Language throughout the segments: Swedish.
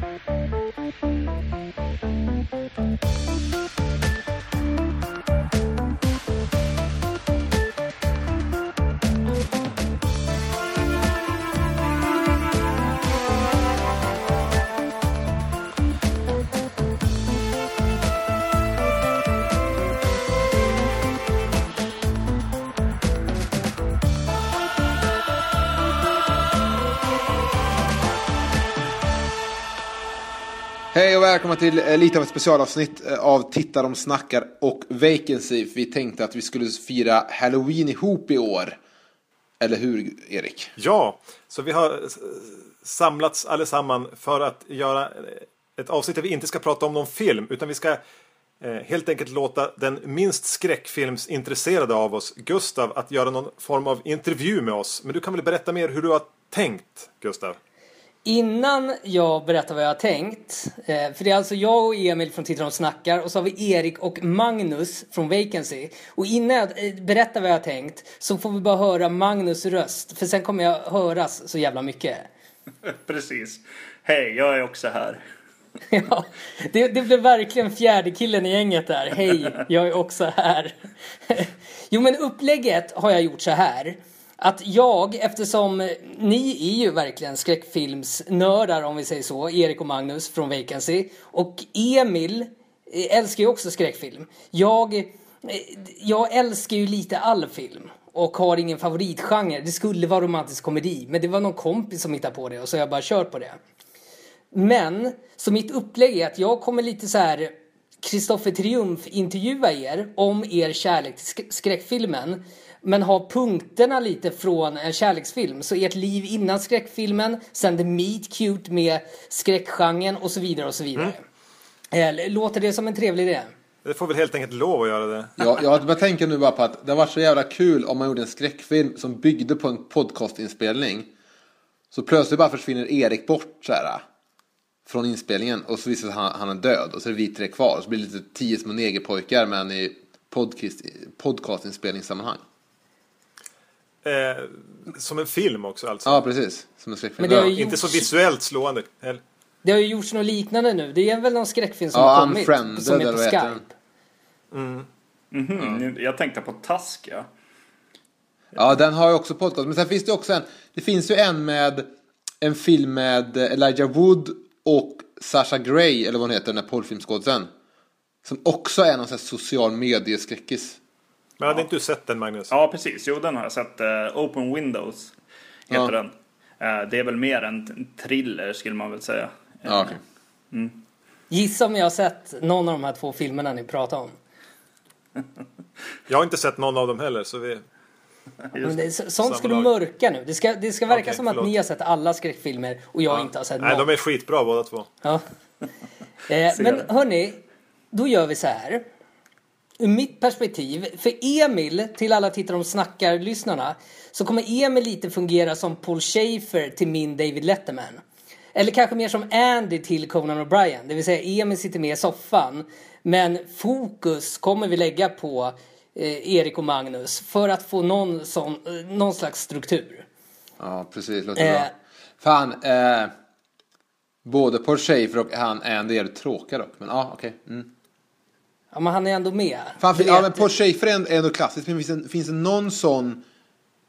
Thank you. Hej och välkomna till lite av ett specialavsnitt eh, av Titta de snackar och Vacancy. Vi tänkte att vi skulle fira Halloween ihop i år. Eller hur, Erik? Ja, så vi har eh, samlats allesamman för att göra eh, ett avsnitt där vi inte ska prata om någon film utan vi ska helt enkelt låta den minst skräckfilmsintresserade av oss, Gustav, att göra någon form av intervju med oss. Men du kan väl berätta mer hur du har tänkt, Gustav? Innan jag berättar vad jag har tänkt, eh, för det är alltså jag och Emil från Tittar och snackar och så har vi Erik och Magnus från Vacancy. Och innan jag eh, berättar vad jag har tänkt så får vi bara höra Magnus röst, för sen kommer jag höras så jävla mycket. Precis. Hej, jag är också här. ja, det, det blev verkligen fjärde killen i gänget där. Hej, jag är också här. jo men upplägget har jag gjort så här att jag, eftersom ni är ju verkligen skräckfilmsnördar om vi säger så, Erik och Magnus från Vacancy. Och Emil eh, älskar ju också skräckfilm. Jag, eh, jag älskar ju lite all film och har ingen favoritgenre. Det skulle vara romantisk komedi, men det var någon kompis som hittade på det och så har jag bara kört på det. Men, så mitt upplägg är att jag kommer lite så här Kristoffer Triumf intervjua er om er kärlek till skräckfilmen men ha punkterna lite från en kärleksfilm. Så ert liv innan skräckfilmen, sen the meet cute med skräckgenren och så vidare och så vidare. Mm. Eh, låter det som en trevlig idé? Det får väl helt enkelt lov att göra det. Ja, jag tänker nu bara på att det var så jävla kul om man gjorde en skräckfilm som byggde på en podcastinspelning. Så plötsligt bara försvinner Erik bort så här, från inspelningen och så visar det sig att han, han är död och så är det vi tre kvar. Så blir det lite tio små negerpojkar men i podcast, podcastinspelningssammanhang. Eh, som en film också alltså? Ja, precis. Som en skräckfilm. Men det gjorts... Inte så visuellt slående. Eller? Det har ju gjorts något liknande nu. Det är väl någon skräckfilm som ja, har kommit. Unfriended, som är på Skype. Mm. Mm -hmm. mm. Jag tänkte på Task, ja. Ja, den har ju också podcast. Men sen finns det också en. Det finns ju en med en film med Elijah Wood och Sasha Grey, eller vad hon heter, den där porrfilmskådisen. Som också är någon sån här social medieskräckis. Men hade ja. inte du sett den Magnus? Ja, precis. Jo, den har jag sett. Uh, Open Windows heter ja. den. Uh, det är väl mer en thriller skulle man väl säga. Ja, okay. mm. Gissa om jag har sett någon av de här två filmerna ni pratar om. jag har inte sett någon av dem heller, så vi... Men det, sånt ska du mörka nu. Det ska, det ska verka okay, som förlåt. att ni har sett alla skräckfilmer och jag ja. inte har sett någon. Nej, de är skitbra båda två. Ja. eh, men hörni, då gör vi så här ur mitt perspektiv, för Emil, till alla tittare och snackar-lyssnarna, så kommer Emil lite fungera som Paul Schaefer till min David Letterman. Eller kanske mer som Andy till Conan O'Brien, det vill säga Emil sitter med i soffan. Men fokus kommer vi lägga på eh, Erik och Magnus för att få någon, sån, eh, någon slags struktur. Ja, precis. Låter eh, bra. Fan, eh, både Paul Schaefer och han Andy är tråkiga dock. Men ja, okej. Okay. Mm. Ja, men han är ändå med. Fan, för, ja, men Paul Schaefer är ändå klassisk. Men finns det, finns det någon sån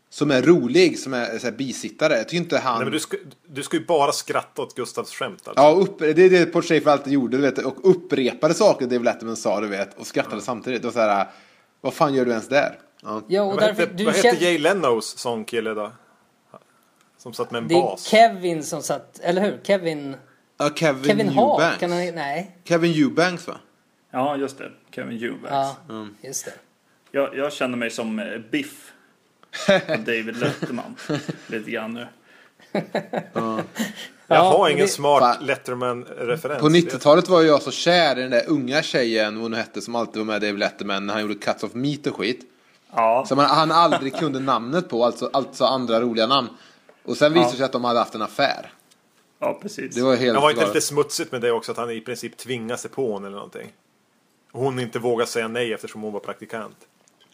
som är rolig, som är så här, bisittare? Jag tycker inte han... Nej, men du, ska, du ska ju bara skratta åt Gustavs skämt. Alltså. Ja, upp, det är det Paul Schaefer alltid gjorde. Du vet, och upprepade saker Dave Letterman sa, du vet. Och skrattade ja. samtidigt. Och så här, vad fan gör du ens där? Ja, ja och vad därför, hette, du vad hette Jay Lenos sångkille då? Som satt med en det bas. Det är Kevin som satt, eller hur? Kevin... Ja, Kevin, Kevin Eubanks. Han, nej. Kevin Eubanks va? Ja, just det. Kevin Eubanks. Ja, mm. just det. Jag, jag känner mig som eh, Biff. David Letterman. Lite grann nu. ja. Jag har ingen det... smart Letterman-referens. På 90-talet var jag så kär i den där unga tjejen, vad hon hette, som alltid var med David Letterman när han gjorde Cuts of Meat och skit. Ja. Som han, han aldrig kunde namnet på, alltså, alltså andra roliga namn. Och sen visade det ja. sig att de hade haft en affär. Ja, precis. Det var helt Det var inte lite smutsigt med det också, att han i princip tvingade sig på henne eller någonting? Hon inte vågar säga nej eftersom hon var praktikant.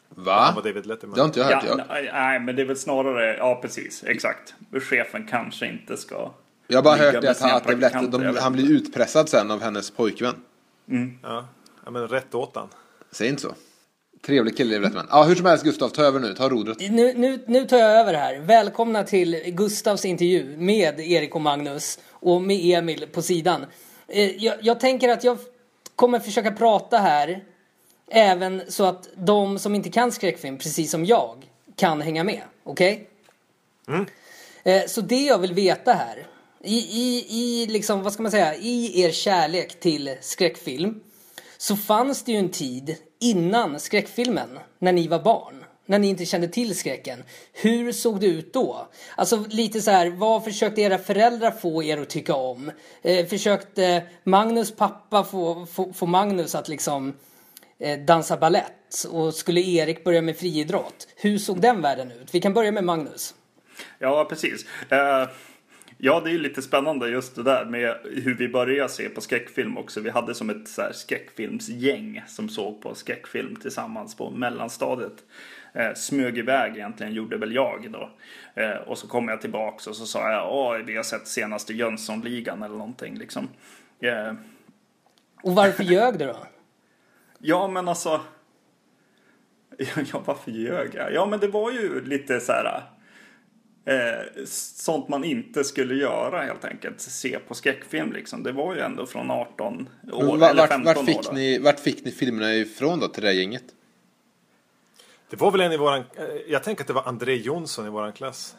Va? Han var David Letterman. Det har inte jag hört. Ja, nej, men det är väl snarare, ja precis, exakt. Chefen kanske inte ska Jag har bara hört det att, han, att det lätt, de, jag han blir utpressad sen av hennes pojkvän. Ja. ja, men rätt åt han. Säg inte så. Trevlig kille, rätt man. Ja, hur som helst Gustav, ta över nu. Ta rodret. Nu, nu, nu tar jag över här. Välkomna till Gustavs intervju med Erik och Magnus och med Emil på sidan. Eh, Jag, jag tänker att jag kommer försöka prata här även så att de som inte kan skräckfilm, precis som jag, kan hänga med. Okej? Eh, Så det jag vill veta här, i, i, i liksom, vad ska man säga, i er kärlek till skräckfilm så fanns det ju en tid innan skräckfilmen, när ni var barn. När ni inte kände till skräcken. Hur såg det ut då? Alltså lite så här, vad försökte era föräldrar få er att tycka om? Eh, försökte Magnus pappa få, få, få Magnus att liksom eh, dansa ballett? Och skulle Erik börja med friidrott? Hur såg den världen ut? Vi kan börja med Magnus. Ja, precis. Uh... ja, det är ju lite spännande just det där med hur vi började se på skräckfilm också. Vi hade som ett så här skräckfilmsgäng som såg på skräckfilm tillsammans på mellanstadiet. Eh, smög iväg egentligen, gjorde väl jag då. Eh, och så kom jag tillbaks och så sa jag, åh, vi har sett senaste Jönssonligan eller någonting liksom. Eh, Och varför ljög du då? Ja, men alltså. Ja, varför ljög jag? Ja, men det var ju lite så här. Eh, sånt man inte skulle göra helt enkelt. Se på skräckfilm liksom. Det var ju ändå från 18 år Men va- eller vart, 15 vart, år. fick då. ni, vart fick ni filmerna ifrån då till det här gänget? Det var väl en i våran... eh, Jag tänker att det var André Jonsson i våran klass.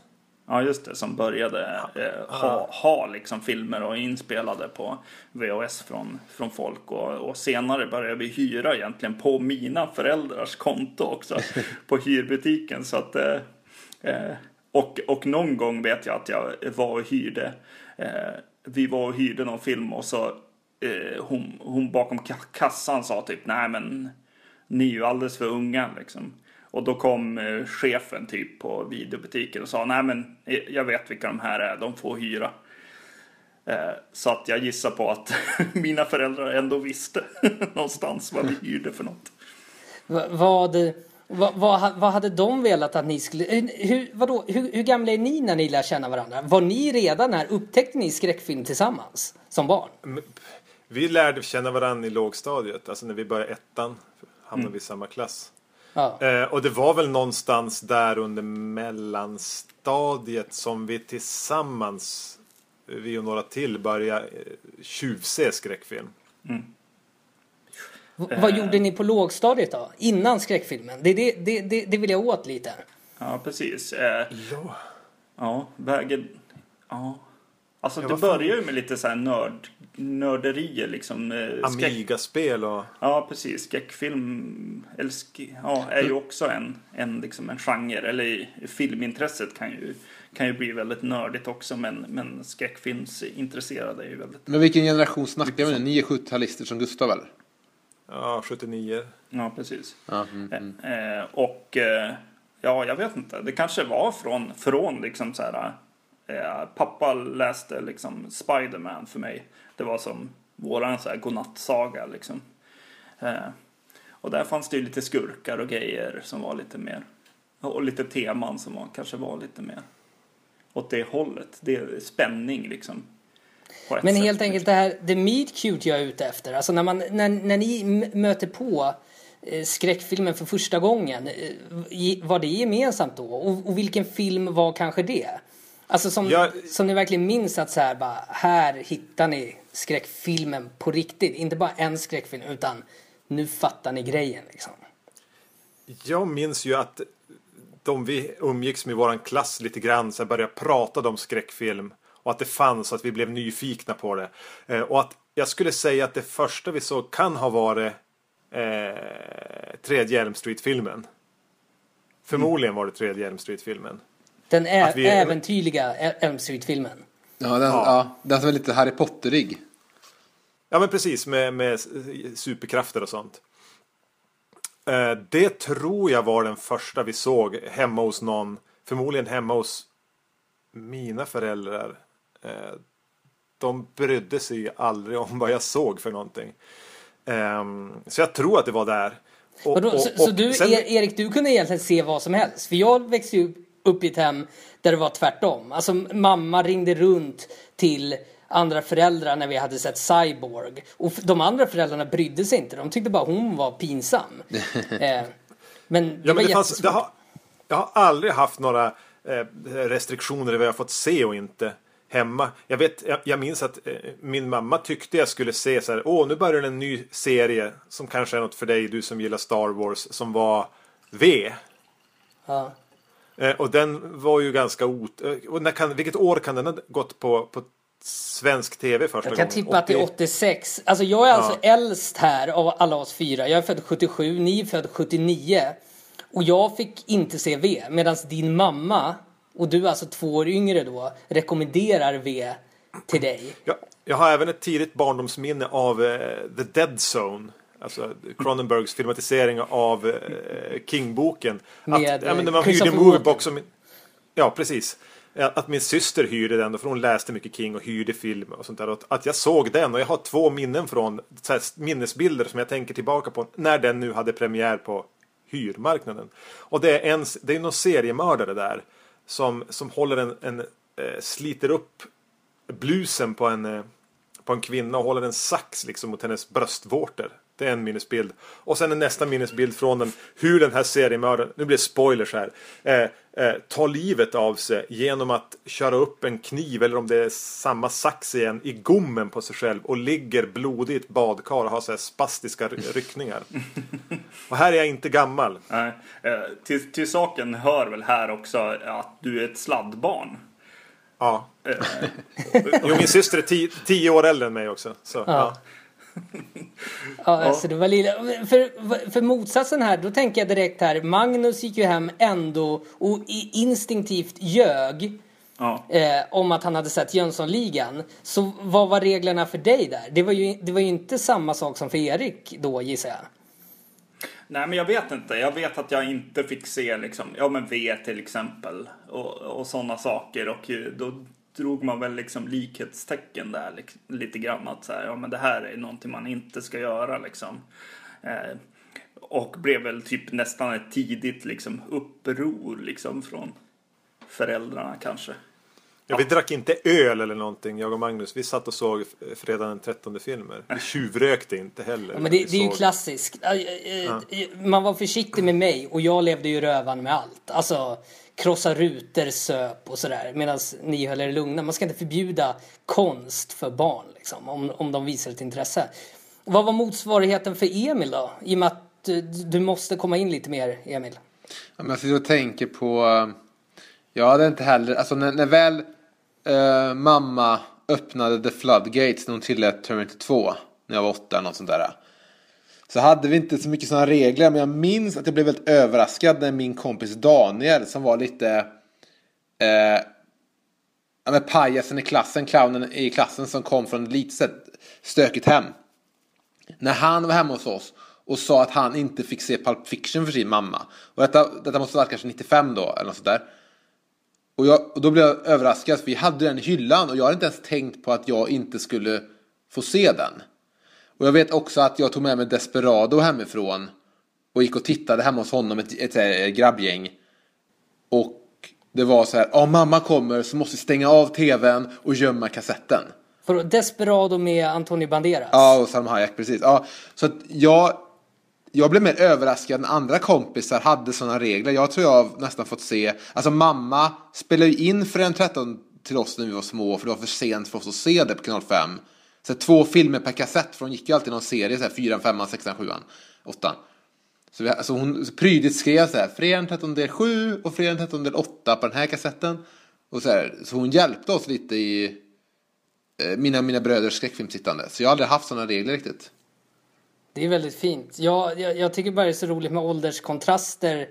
Ja, just det. Som började eh, ha, ha liksom filmer och inspelade på VHS från, från folk. Och, och senare började vi hyra egentligen på mina föräldrars konto också. på hyrbutiken. Så att, eh, eh, och, och någon gång vet jag att jag var och hyrde. Eh, vi var och hyrde någon film och så eh, hon, hon bakom ka- kassan sa typ nej men ni är ju alldeles för unga liksom. Och då kom eh, chefen typ på videobutiken och sa nej men eh, jag vet vilka de här är, de får hyra. Eh, så att jag gissar på att mina föräldrar ändå visste någonstans vad vi hyrde för något. Va- Vad, vad, vad, vad hade de velat att ni skulle... Hur, vadå, hur, hur gamla är ni när ni lär känna varandra? Var ni redan när upptäckte ni skräckfilm tillsammans som barn? Vi lärde känna varandra i lågstadiet. Alltså när vi började ettan hamnade vi i samma klass. Ja. Eh, och det var väl någonstans där under mellanstadiet som vi tillsammans, vi och några till, började eh, tjuvse skräckfilm. V- Vad gjorde ni på lågstadiet då? Innan skräckfilmen? Det, det, det, det, det vill jag åt lite. Ja, precis. Eh, Ja. ja, vägen... Ja. Alltså Ja, det börjar ju med lite så här nörd, nörderier liksom. Eh, Amiga-spel och... Ja, precis. Skräckfilm eller sk- ja, är ju också en, en, liksom en genre. Eller filmintresset kan ju, kan ju bli väldigt nördigt också. Men, men skräckfilmsintresserade är ju väldigt... Men vilken generation snackar vi nu? Ni är 70-talister som Gustav eller? Ja, 79. Ja, precis. Ja, mm, mm. Eh, och eh, ja, jag vet inte. Det kanske var från, från liksom så här. Eh, pappa läste liksom Spiderman för mig. Det var som våran så här godnattsaga liksom. Eh, och där fanns det ju lite skurkar och grejer som var lite mer. Och lite teman som var, kanske var lite mer åt det hållet. Det är spänning liksom. Men sätt, helt liksom. enkelt det här, det meet cute jag är ute efter. Alltså när, man, när, när ni möter på eh, skräckfilmen för första gången. eh, Var det gemensamt då? Och, och vilken film var kanske det? Alltså som, Jag- som ni verkligen minns att så här bara, här hittar ni skräckfilmen på riktigt. Inte bara en skräckfilm utan nu fattar ni grejen liksom. Jag minns ju att de vi umgicks med i våran klass lite grann så började prata om skräckfilm och att det fanns och att vi blev nyfikna på det. Eh, och att jag skulle säga att det första vi såg kan ha varit eh, tredje Elm Street-filmen. Förmodligen var det tredje Elm Street-filmen. Den ä- vi- äventyrliga Elm Street-filmen. Ja, den, ja. den som är lite Harry Potterig. Ja men precis med, med superkrafter och sånt. Eh, det tror jag var den första vi såg hemma hos någon. Förmodligen hemma hos mina föräldrar. Eh, de brydde sig aldrig om vad jag såg för någonting. Ehm, så jag tror att det var där. Och, Vadå, och- så, så och du, sen- E- Erik, du kunde egentligen se vad som helst? För jag växte ju upp upp i ett hem där det var tvärtom. Alltså mamma ringde runt till andra föräldrar när vi hade sett Cyborg. Och de andra föräldrarna brydde sig inte. De tyckte bara hon var pinsam. eh, men det Ja, var men det fanns, det har, jag har aldrig haft några eh, restriktioner i vad jag fått se och inte hemma. Jag, vet, jag, jag minns att eh, min mamma tyckte jag skulle se så här, åh nu börjar en ny serie som kanske är något för dig, du som gillar Star Wars, som var V. Ja. Eh, och den var ju ganska ot... eh, Och när kan, vilket år kan den ha gått på, på svensk tv första Jag kan gången? tippa att det är 80? 86. Alltså jag är alltså äldst här av alla oss fyra. Jag är född 77, ni är född 79. Och jag fick inte se V. Medan din mamma, och du är alltså två år yngre då, rekommenderar V till dig. Jag, jag har även ett tidigt barndomsminne av eh, The Dead Zone. Alltså Cronenbergs filmatisering av eh, King-boken. Att, Med, ja, men eh, när man hyrde Moviebox. Som, ja, precis. Ja, Att min syster hyrde den, för hon läste mycket King och hyrde film och sånt där. Och att- jag såg den och jag har två minnen från, minnesbilder som jag tänker tillbaka på när den nu hade premiär på hyrmarknaden. Och det är, en, det är någon seriemördare där som, som håller en, en eh, sliter upp blusen på en, eh, på en kvinna och håller en sax liksom mot hennes bröstvårtor. Det är en minnesbild. Och sen är nästa minnesbild från den hur den här seriemördaren, nu blir det spoilers här, eh, eh, tar livet av sig genom att köra upp en kniv eller om det är samma sax igen i gommen på sig själv och ligger blodig i ett badkar och har så här spastiska ry- ryckningar. Och här är jag inte gammal. Nej, eh, till, till saken hör väl här också att du är ett sladdbarn. Ja. Eh, Jo, min syster är tio, tio år äldre än mig också. Så, ja. Ja, alltså det var lilla. För, för motsatsen här, då tänker jag direkt här. Magnus gick ju hem ändå och instinktivt ljög. ja. Eh, om att han hade sett Jönssonligan. Så vad var reglerna för dig där? Det var, ju, det var ju inte samma sak som för Erik då gissar jag. Nej men jag vet inte. Jag vet att jag inte fick se liksom, ja men V till exempel och, och sådana saker och då drog man väl liksom likhetstecken där liksom, lite grann att så här, ja men det här är någonting man inte ska göra liksom. Eh, och blev väl typ nästan ett tidigt liksom uppror liksom från föräldrarna kanske. Ja, vi drack inte öl eller någonting, jag och Magnus. Vi satt och såg fredag den 13 filmer. Vi tjuvrökte inte heller. Ja, men det, det är ju klassiskt. Man var försiktig med mig och jag levde ju rövan med allt. Alltså krossa rutor, söp och sådär. Medan ni höll er lugna. Man ska inte förbjuda konst för barn liksom, om, om de visar ett intresse. Vad var motsvarigheten för Emil då? I och med att du, du måste komma in lite mer, Emil. Ja, men jag sitter och tänker på... Eh, jag hade inte heller... Alltså när, när väl eh, mamma öppnade The Floodgates när hon tillät Terminator 2. När jag var åtta eller något sånt där. Så hade vi inte så mycket sådana regler. Men jag minns att jag blev väldigt överraskad när min kompis Daniel som var lite... Eh, ja, men pajasen i klassen, clownen i klassen som kom från ett litet stökigt hem. När han var hemma hos oss och sa att han inte fick se Pulp Fiction för sin mamma. Och detta, detta måste ha varit kanske 95 då, eller något sådär. Och, jag, och då blev jag överraskad, för vi hade den i hyllan och jag hade inte ens tänkt på att jag inte skulle få se den. Och jag vet också att jag tog med mig Desperado hemifrån och gick och tittade hemma hos honom, ett, ett, ett grabbgäng. Och det var så här, om mamma kommer så måste vi stänga av tvn och gömma kassetten. För Desperado med Antonio Banderas. Ja, och Salma Hayek, precis. Ja, så att jag, jag blev mer överraskad när andra kompisar hade sådana regler. Jag tror jag har nästan fått se, alltså mamma spelade ju in för en 13 till oss när vi var små, för det var för sent för oss att se det på kanal 5. Så två filmer per kassett, för hon gick ju alltid någon serie, så här 4, 5, 6, 7, 8. Så vi, alltså hon prydligt skrev så här, fredagen den 13 del 7 och fredagen den 13 del 8 på den här kassetten. Och så, här, så hon hjälpte oss lite i eh, mina, mina bröders skräckfilmsittande. Så jag har aldrig haft sådana regler riktigt. Det är väldigt fint. Jag, jag, jag tycker bara det är så roligt med ålderskontraster.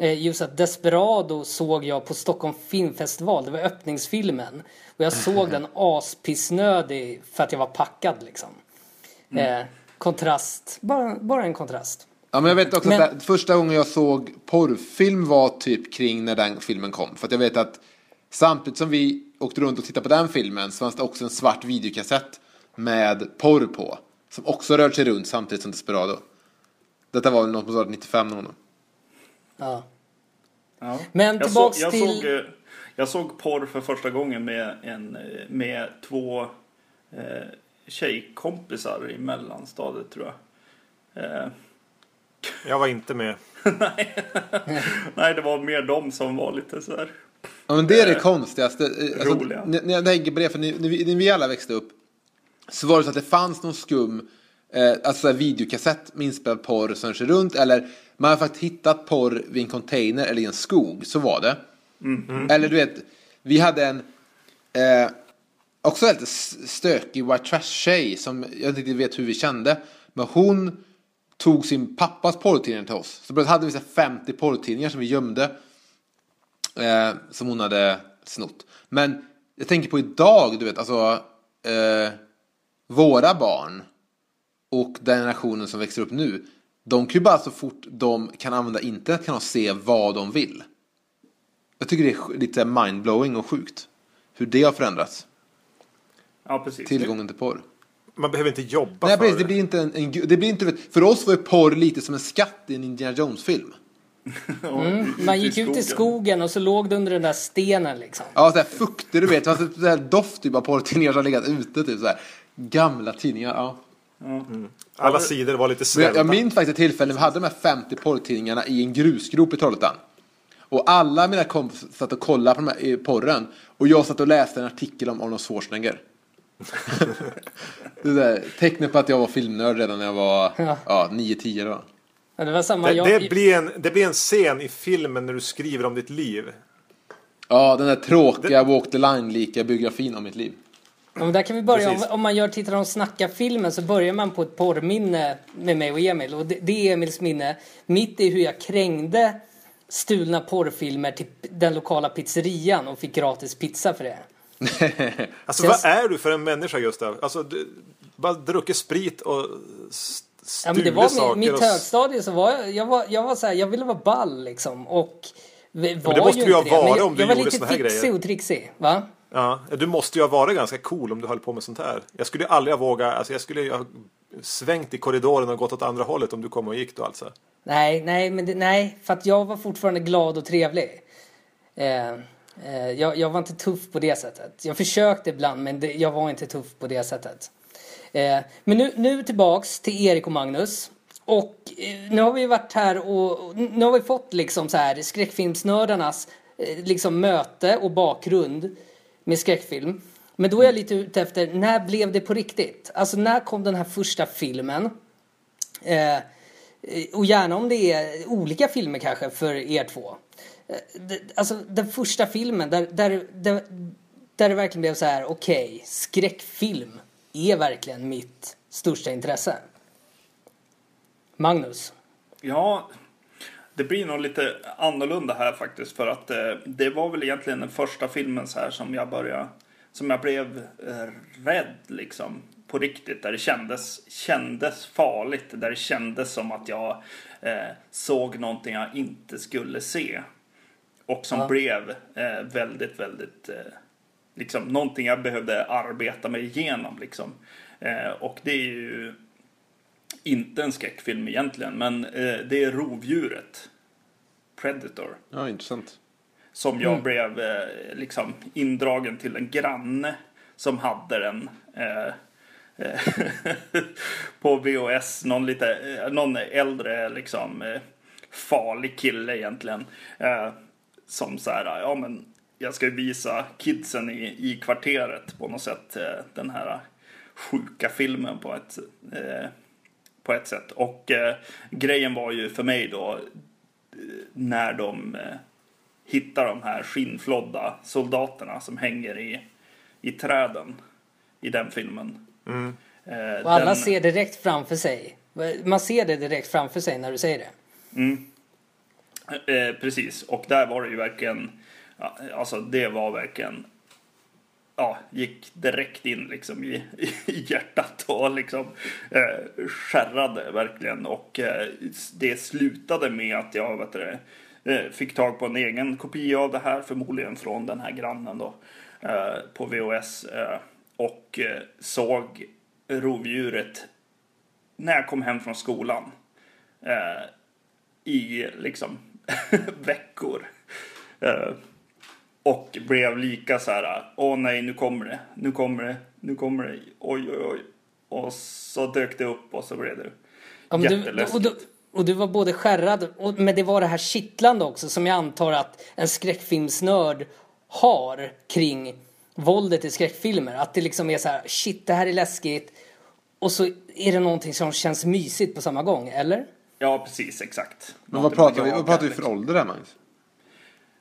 Eh, Just att Desperado såg jag på Stockholm filmfestival. Det var öppningsfilmen. Och jag såg den aspissnödig för att jag var packad liksom. Eh, kontrast. Bara, bara en kontrast. Ja, men jag vet också Men- att första gången jag såg porrfilm var typ kring när den filmen kom. För att jag vet att samtidigt som vi åkte runt och tittade på den filmen så fanns det också en svart videokassett med porr på. Som också rörde sig runt samtidigt som Desperado. Detta var väl något som var 95 någon gång. Ja. Ja. Men jag tillbaks såg, jag till... Såg, eh, jag såg porr för första gången med, en, eh, med två eh, tjejkompisar i mellanstadiet tror jag. Eh, Jag var inte med. nej, det var mer de som var lite så här. Ja, men det är det konstigaste. Eh, Alltså, Roliga. när jag tänker på det, för när, vi, när vi alla växte upp så var det så att det fanns någon skum eh, alltså videokassett med inspelad porr som kör runt eller man har faktiskt hittat porr vid en container eller i en skog, så var det. Eller du vet, vi hade en eh, också lite stökig white trash-tjej som jag inte riktigt vet hur vi kände. Men hon tog sin pappas porrtidning till oss. Så då hade vi så här 50 porrtidningar som vi gömde. Eh, som hon hade snott. Men jag tänker på idag, du vet, alltså eh, våra barn och den generationen som växer upp nu. De kan ju bara så fort de kan använda internet kan de se vad de vill. Jag tycker det är lite mindblowing och sjukt. Hur det har förändrats. Ja, precis. Tillgången till porr. Man behöver inte jobba Nej, för precis, det blir inte en, en det blir inte, för oss var ju porr lite som en skatt i en Indiana Jones-film. Mm, man gick ut i skogen och så låg det under den där stenen liksom. Ja, såhär fuktig, du vet. Det var såhär doft typ av porrtidningar som har legat ute, typ såhär. Gamla tidningar, ja. Alla sidor var lite Men svällda. jag, jag minns faktiskt ett tillfälle när vi hade de här 50 porrtidningarna i en grusgrop i Trollhättan. Och alla mina kompisar satt och kollade på de här porren. Och jag satt och läste en artikel om Arnold Schwarzenegger. det där tecknet på att jag var filmnörd redan när jag var Ja. ja, 9-10 då. Ja, det var samma. det, jag, det, blir en, det blir en scen i filmen när du skriver om ditt liv. Ja, den där tråkiga Walk the Line-lika biografin om mitt liv. Ja, men där kan vi börja. Om, om man gör Tittar de snackar filmen så börjar man på ett porrminne med mig och Emil. Och det, det är Emils minne. Mitt är hur jag krängde stulna porrfilmer till den lokala pizzerian och fick gratis pizza för det. Alltså Känns- vad är du för en människa Gustav? Alltså du, bara druckit sprit och Ja, men det var saker. min, mitt och, högstadie så var jag, jag var, jag var så här, jag ville vara ball liksom. Och var det måste ju du ju ha. Men varit jag, om du jag var gjorde lite såna här fixig grejer. och trixig. Va? Ja, du måste ju ha varit ganska cool om du höll på med sånt här. Jag skulle ju aldrig ha vågat, alltså jag skulle ju ha svängt i korridoren och gått åt andra hållet om du kom och gick då alltså. Nej, nej, men det, nej, för att jag var fortfarande glad och trevlig. Eh, eh, jag, jag var inte tuff på det sättet. Jag försökte ibland, men det, jag var inte tuff på det sättet. Eh, men nu, nu tillbaks till Erik och Magnus. Och eh, nu har vi varit här och, och nu har vi fått liksom så här skräckfilmsnördarnas eh, liksom möte och bakgrund med skräckfilm. Men då är jag lite ute efter, när blev det på riktigt? Alltså när kom den här första filmen? Eh, eh, och gärna om det är olika filmer kanske för er två. Eh, det- Alltså den första filmen där, där, där, där det verkligen blev så här, okej, skräckfilm är verkligen mitt största intresse. Magnus. Ja, det blir nog lite annorlunda här faktiskt. För att eh, det var väl egentligen den första filmen så här som jag började, som jag blev eh, rädd liksom. På riktigt, där det kändes, kändes farligt. Där det kändes som att jag eh, såg någonting jag inte skulle se. Och som Ja. blev eh, väldigt, väldigt, eh, liksom någonting jag behövde arbeta mig igenom liksom. Eh, och det är ju inte en skräckfilm egentligen, men eh, det är rovdjuret. Predator. Ja, intressant. Som jag blev eh, liksom indragen till en granne som hade den. Eh, eh, på VHS. Någon, lite, eh, någon äldre liksom eh, farlig kille egentligen. Som så här, ja men jag ska visa kidsen i, i kvarteret på något sätt. Den här sjuka filmen på ett, på ett sätt. Och eh, grejen var ju för mig då eh, när de eh, hittar de här skinnflodda soldaterna som hänger i, i träden i den filmen. Eh, Och alla den, ser direkt framför sig. Man ser det direkt framför sig när du säger det. Eh, precis, och där var det ju verkligen, ja, alltså det var verkligen, ja, gick direkt in liksom i, i hjärtat och liksom eh, skärrade verkligen. Och eh, det slutade med att jag vet du, eh, fick tag på en egen kopia av det här, förmodligen från den här grannen då, eh, på VHS. Eh, och eh, såg rovdjuret när jag kom hem från skolan. Eh, i liksom veckor. Eh, och blev lika så här, åh nej nu kommer det, nu kommer det, nu kommer det, oj oj oj. Och så dök det upp och så blev det Ja, men du, jätteläskigt. och, du, och du var både skärrad, och, men det var det här kittlande också som jag antar att en skräckfilmsnörd har kring våldet i skräckfilmer. Att det liksom är så här, shit det här är läskigt. Och så är det någonting som känns mysigt på samma gång, eller? Ja, precis, exakt. Men vad pratar vi, vad pratar vi för ålder där Magnus?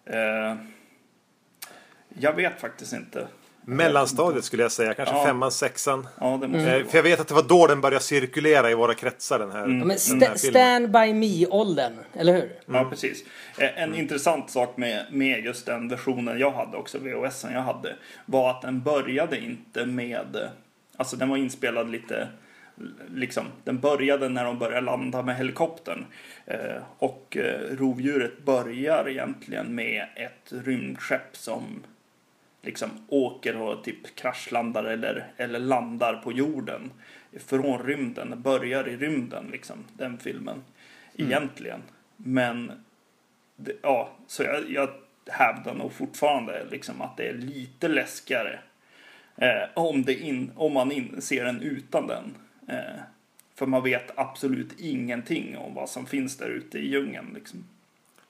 Eh, jag vet faktiskt inte. Mellanstadiet skulle jag säga, kanske Ja. femman, sexan. Ja, det måste det För jag vet att det var då den började cirkulera i våra kretsar den här, men den sta, här filmen. stand by me-åldern, eller hur? Ja, precis. Eh, En intressant sak med, med just den versionen jag hade också, VHSen jag hade, var att den började inte med, alltså den var inspelad lite, liksom, den började när de började landa med helikoptern. Eh, och eh, rovdjuret börjar egentligen med ett rymdskepp som liksom åker och typ kraschlandar eller, eller landar på jorden från rymden, börjar i rymden liksom, den filmen egentligen. Men det, ja, så jag, jag hävdar nog fortfarande liksom att det är lite läskigare eh, om, det in, om man in, ser den utan den. Eh, för man vet absolut ingenting om vad som finns där ute i djungeln. Liksom.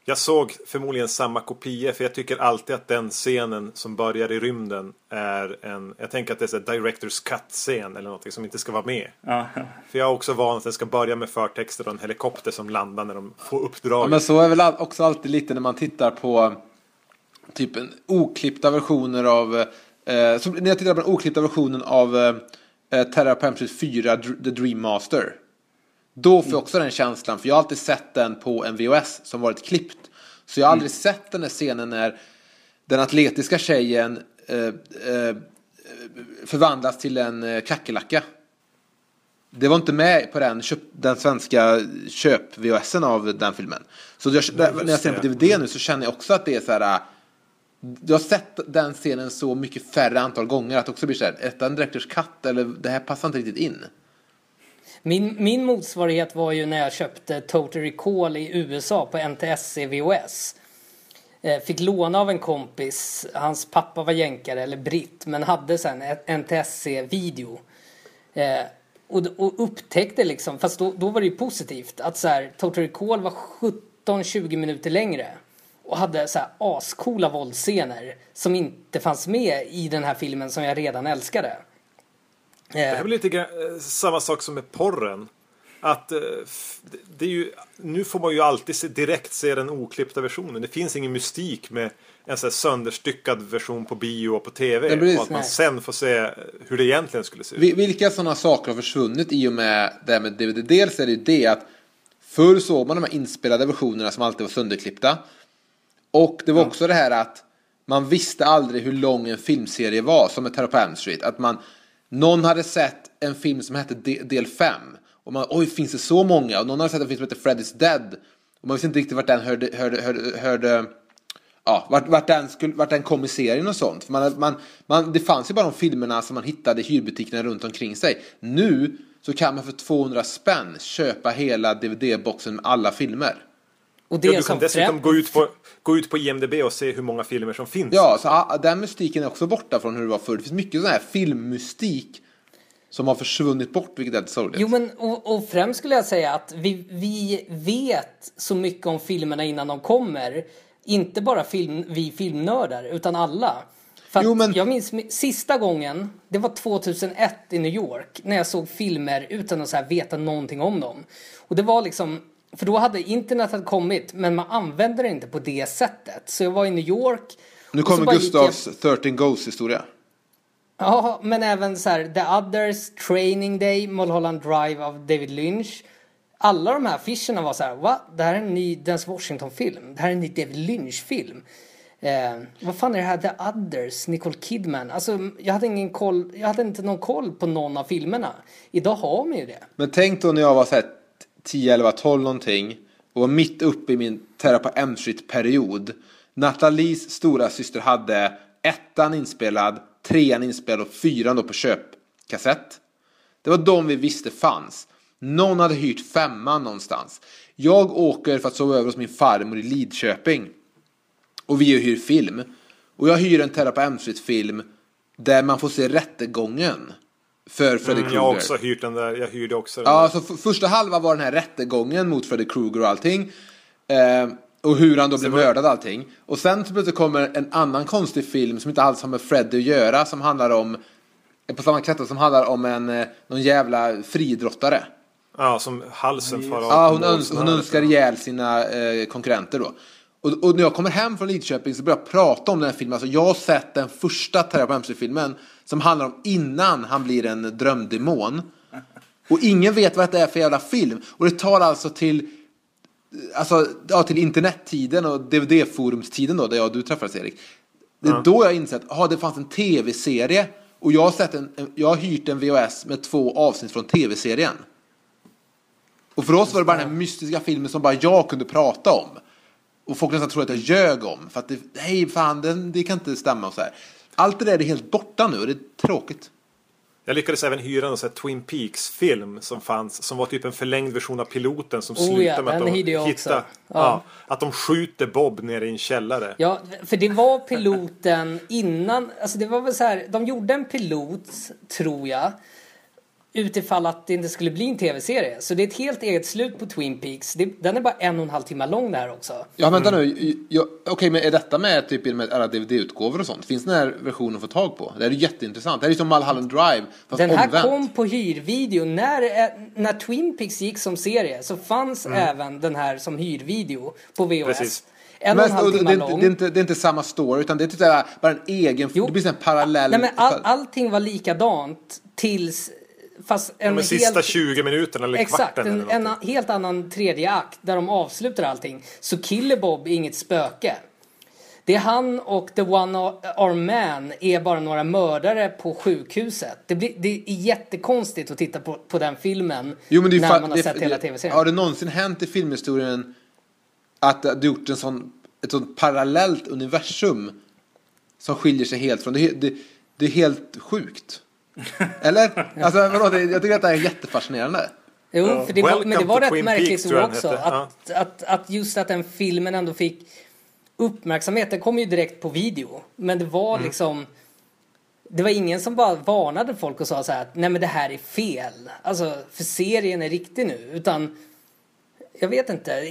Jag såg förmodligen samma kopia för jag tycker alltid att den scenen som börjar i rymden är en, jag tänker att det är en director's cut-scen eller någonting som inte ska vara med. Ja, För jag är också van att den ska börja med förtexter och en helikopter som landar när de får Ja, uppdraget. men så är väl också alltid lite när man tittar på typ en oklippta versioner av eh, som, när jag tittar på den oklippta versionen av eh, eh, Terra på Street 4 Dr- The Dream Master. Då får jag också den känslan, för jag har alltid sett den på en VHS som varit klippt. Så jag har aldrig sett den här scenen när den atletiska tjejen eh, eh, förvandlas till en eh, kackerlacka. Det var inte med på den, köp, den svenska köp-VHSen av den filmen. Så jag, där, när jag ser den på DVD nu så känner jag också att det är så här. äh, Jag har sett den scenen så mycket färre antal gånger att det också blir så här. Är detta en Directors Cut eller det här passar inte riktigt in. Min, min motsvarighet var ju när jag köpte Total Recall i USA på NTSC VHS. Eh, fick låna av en kompis, hans pappa var jänkare eller britt men hade sen ett NTSC-video. Eh, och, och upptäckte liksom, fast då, då var det ju positivt att så här, Total Recall var 17-20 minuter längre. Och hade så här ascoola våldsscener som inte fanns med i den här filmen som jag redan älskade. Det här Eh, är väl lite grann, eh, samma sak som med porren. Att eh, det- är ju, nu får man ju alltid se, direkt se den oklippta versionen. Det finns ingen mystik med en sån här sönderstyckad version på bio och på tv. Och att man Nej. sen får se eh, hur det egentligen skulle se ut. Vi- Vilka sådana saker har försvunnit i och med det här med DVD? Dels är det ju det att förr såg man de här inspelade versionerna som alltid var sönderklippta. Och det var också det här att man visste aldrig hur lång en filmserie var som med Terror på Elm Street. Att man, någon hade sett en film som hette Del 5. Och man, oj, finns det så många? Och någon hade sett en film som hette Freddy's Dead. Och man visste inte riktigt vart den hörde, hörde, hörde, hörde ja, vart, vart, den skulle, vart den kom i serien och sånt. För man, man, man, det fanns ju bara de filmerna som man hittade i hyrbutikerna runt omkring sig. Nu så kan man för 200 spänn köpa hela DVD-boxen med alla filmer och det Ja, du kan dessutom gå ut, på, gå ut på IMDB och se hur många filmer som finns. Ja, så ah, den mystiken är också borta från hur det var förr. Det finns mycket sån här filmmystik som har försvunnit bort, vilket är lite sorgligt. Jo men och, och främst skulle jag säga att vi, vi vet så mycket om filmerna innan de kommer. Inte bara film, vi filmnördar utan alla. För Jo, men- Jag minns mi- sista gången, det var 2001 i New York. När jag såg filmer utan att så här veta någonting om dem. Och det var liksom, för då hade internet hade kommit men man använde det inte på det sättet. Så jag var i New York. nu kommer Gustavs 13 Ghosts historia. Ja, men även så här The Others, Training Day, Mulholland Drive av David Lynch. Alla de här affischerna var så här, va? Det här är en ny Denzel Washington-film. Det här är en ny David Lynch-film. Eh, vad fan är det här The Others, Nicole Kidman? Alltså, jag hade ingen koll, jag hade inte någon koll på någon av filmerna. Idag har man ju det. Men tänk då när jag var så här 10, 11, 12 någonting och var mitt uppe i min Terra på M Street-period. Nathalies stora syster hade ettan inspelad, trean inspelad och fyran då på köpkassett. Det var de vi visste fanns. Någon hade hyrt femman någonstans. Jag åker för att sova över hos min farmor i Lidköping. Och vi hyr film. Och jag hyr en Terra på M Street-film där man får se rättegången för Freddy Mm, Krueger. jag har också hyrt den där. Jag hyrde också den Ja, där. så första halva var den här rättegången mot Freddy Krueger och allting. Eh, och hur han då blev mördad och allting. Och sen så plötsligt kommer en annan konstig film som inte alls har med Freddy att göra. Som handlar om, på samma kretsar, som handlar om en, eh, någon jävla friidrottare. Ja, som halsen far av. Ja, hon, öns- hon önskar ihjäl sina eh, konkurrenter då. Och, och när jag kommer hem från Lidköping så börjar jag prata om den här filmen. Alltså jag har sett den första Terra på MC-filmen som handlar om innan han blir en drömdemon. Och ingen vet vad det är för jävla film. Och det tar alltså till Alltså, ja, till internettiden och DVD-forumstiden då, där jag och du träffades Erik. Det är då jag insett, att det fanns en tv-serie. Och jag har, sett en- jag har hyrt en VHS med två avsnitt från tv-serien. Och för oss var det bara den här mystiska filmen som bara jag kunde prata om. Och folk nästan tror att jag ljög om. För att det, hej fan, det, det kan inte stämma och så här. Allt det där är helt borta nu och det är tråkigt. Jag lyckades även hyra en sån här Twin Peaks-film som fanns. Som var typ en förlängd version av piloten som Oh slutar ja, med att de hittar... Ja. Ja. att de skjuter Bob nere i en källare. Ja, för det var piloten innan, alltså det var väl så här, de gjorde en pilot, tror jag, utifall att det inte skulle bli en tv-serie. Så det är ett helt eget slut på Twin Peaks. Det, den är bara en och en halv timme lång det här också. Ja, vänta nu. Jag- Okej, men är detta med typ med alla DVD-utgåvor och sånt? Finns den här versionen att få tag på? Det är jätteintressant. Det här är som Mulholland Drive, fast Den här omvänt. kom på hyrvideo. När, eh, när Twin Peaks gick som serie så fanns även den här som hyrvideo på VHS. Precis. En och en Men, halv det, timme är inte, lång. det, är inte, det är inte samma story, utan det är typ bara en egen... Jo. Det blir en parallell... Nej, men all, allting var likadant tills... Fast en De helt... sista 20 minuterna eller Exakt, kvarten. en, eller en någonting. helt annan tredje akt där de avslutar allting. Så Killer Bob är inget spöke. Det är han och The One Arm Man är bara några mördare på sjukhuset. Det, blir, det är jättekonstigt att titta på, på den filmen Jo, men det är när fa- man har det- sett hela det- tv-serien. Har det någonsin hänt i filmhistorien att det har gjort en sån, ett sånt parallellt universum som skiljer sig helt från... Det, är- det, det är helt sjukt. Eller? Alltså, vadå, jag tycker att det är jättefascinerande. Jo, för det var, men det var rätt Twin märkligt Peaks, också. Att, att, att just att den filmen ändå fick uppmärksamhet. Den kom ju direkt på video. Men det var Mm. liksom... Det var ingen som bara varnade folk och sa så här att nej men det här är fel. Alltså, för serien är riktig nu. Utan... Jag vet inte.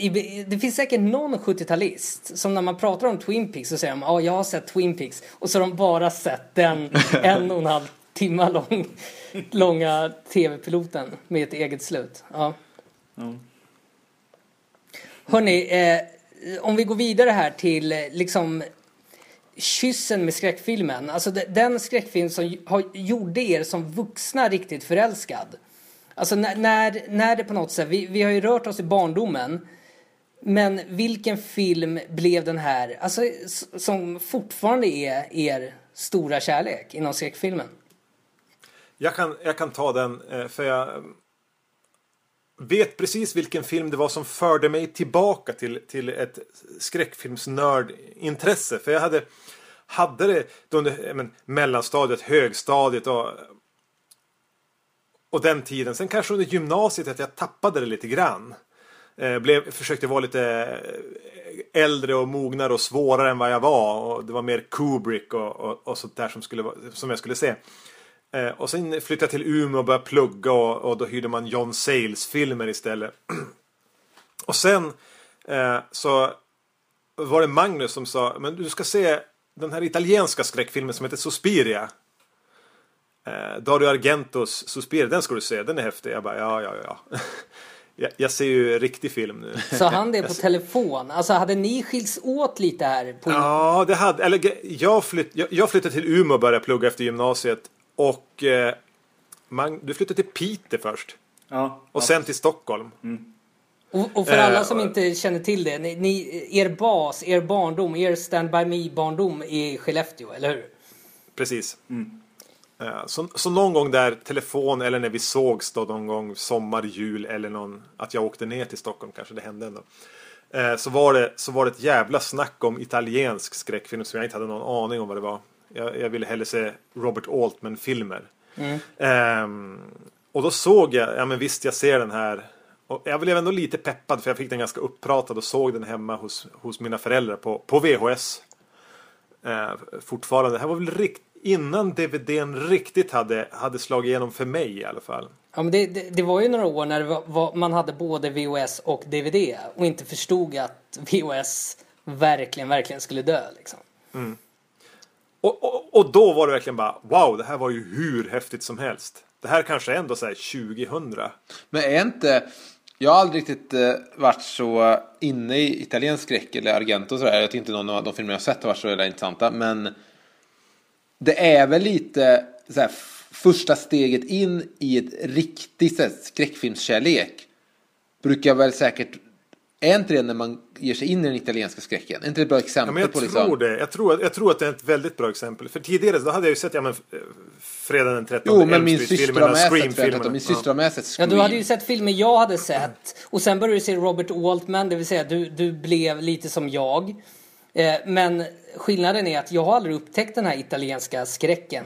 Det finns säkert någon 70-talist som när man pratar om Twin Peaks så säger de ja jag har sett Twin Peaks och så har de bara sett den en och en halv timme lång, långa tv-piloten med ett eget slut. Ja. Ja. Hörni, eh, om vi går vidare här till eh, liksom kyssen med skräckfilmen. Alltså de- den skräckfilm som har, gjorde er som vuxna riktigt förälskad. Alltså när, när, när det på något sätt, vi, vi har ju rört oss i barndomen. Men vilken film blev den här, alltså som fortfarande är er stora kärlek inom skräckfilmen? Jag kan, jag kan ta den eh, för jag eh, vet precis vilken film det var som förde mig tillbaka till, till ett skräckfilmsnördintresse. För jag hade, hade det då under eh, men, mellanstadiet, högstadiet och, och den tiden. Sen kanske under gymnasiet att jag tappade det lite grann. Blev, försökte vara lite äldre och mognare och svårare än vad jag var. Och det var mer Kubrick och, och, och sånt där som, skulle, som jag skulle se. Eh, och sen flyttade jag till Umeå och började plugga och, och då hyrde man John Sayles filmer istället. och sen eh, så var det Magnus som sa men du ska se den här italienska skräckfilmen som heter Suspiria. Eh, Dario Argentos Suspiria, den ska du se, den är häftig. Jag bara ja, ja, ja. jag, jag ser ju riktig film nu. Så han det på telefon? Alltså hade ni skilts åt lite här? På Ja, det hade, eller jag, flytt, jag, jag flyttade till Umeå och började plugga efter gymnasiet. Och eh, man, du flyttade till Piteå först. Ja, Och sen till Stockholm. Och, och för Eh, alla som inte känner till det, ni, ni, er bas, er barndom, er Stand By Me-barndom är i Skellefteå, eller hur? Precis. Eh, så, så någon gång där telefon eller när vi sågs då någon gång sommar, jul eller någon att jag åkte ner till Stockholm kanske det hände ändå. Eh, så, var det, så var det ett jävla snack om italiensk skräckfilm som jag inte hade någon aning om vad det var. Jag, jag ville hellre se Robert Altman-filmer. Ehm, och då såg jag, ja men visst jag ser den här. Och jag blev ändå lite peppad för jag fick den ganska uppratad och såg den hemma hos, hos mina föräldrar på, på VHS. Eh, fortfarande. Det här var väl rikt, innan DVDn riktigt hade, hade slagit igenom för mig i alla fall. Ja, men det, det, det var ju några år när var, var, man hade både VHS och DVD och inte förstod att VHS verkligen, verkligen skulle dö. Liksom. Och, och, och då var det verkligen bara wow, det här var ju hur häftigt som helst. Det här kanske är ändå så här 2000. Men är inte... Jag har aldrig riktigt eh, varit så inne i italiensk skräck eller Argento och sådär. Jag tycker inte någon av de filmer jag har sett har varit så där intressanta. Men det är väl lite så här, första steget in i ett riktigt så här, skräckfilmskärlek. Brukar väl säkert... Är inte det när man ger sig in i den italienska skräcken? Är inte det ett bra exempel Ja, men jag på tror liksom... det. Jag tror, att- jag tror att det är ett väldigt bra exempel. För tidigare då hade jag ju sett ja, men, eh, Fredag den 13 Jo, men min syster har med sig Scream-filmerna. Min syster har med sig Ja, Scream. du hade ju sett filmer jag hade sett och sen började du se Robert Altman, det vill säga du, du blev lite som jag. Eh, men skillnaden är att jag har aldrig upptäckt den här italienska skräcken.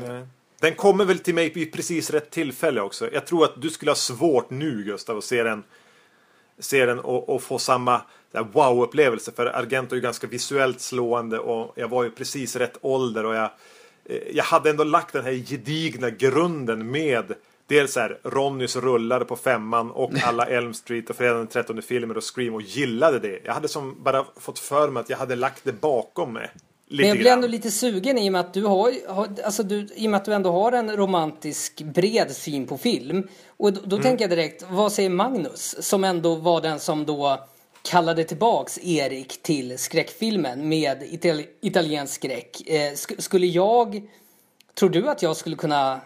Den kommer väl till mig vid precis rätt tillfälle också. Jag tror att du skulle ha svårt nu Gustav att se den, se den och, och få samma wow-upplevelse. För Argento är ju ganska visuellt slående och jag var ju precis rätt ålder och jag, eh, jag hade ändå lagt den här gedigna grunden med Dels här Ronnys rullare på femman och alla Elm Street och Fredag den 13 filmer och Scream och gillade det. Jag hade som bara fått för mig att jag hade lagt det bakom mig. Lite Men jag blir ändå lite sugen i och med att du har, alltså du, i att du ändå har en romantisk bred syn på film. Och då, då Mm. tänker jag direkt, vad säger Magnus? Som ändå var den som då kallade tillbaks Erik till skräckfilmen med itali italiensk skräck. Eh, sk skulle jag, tror du att jag skulle kunna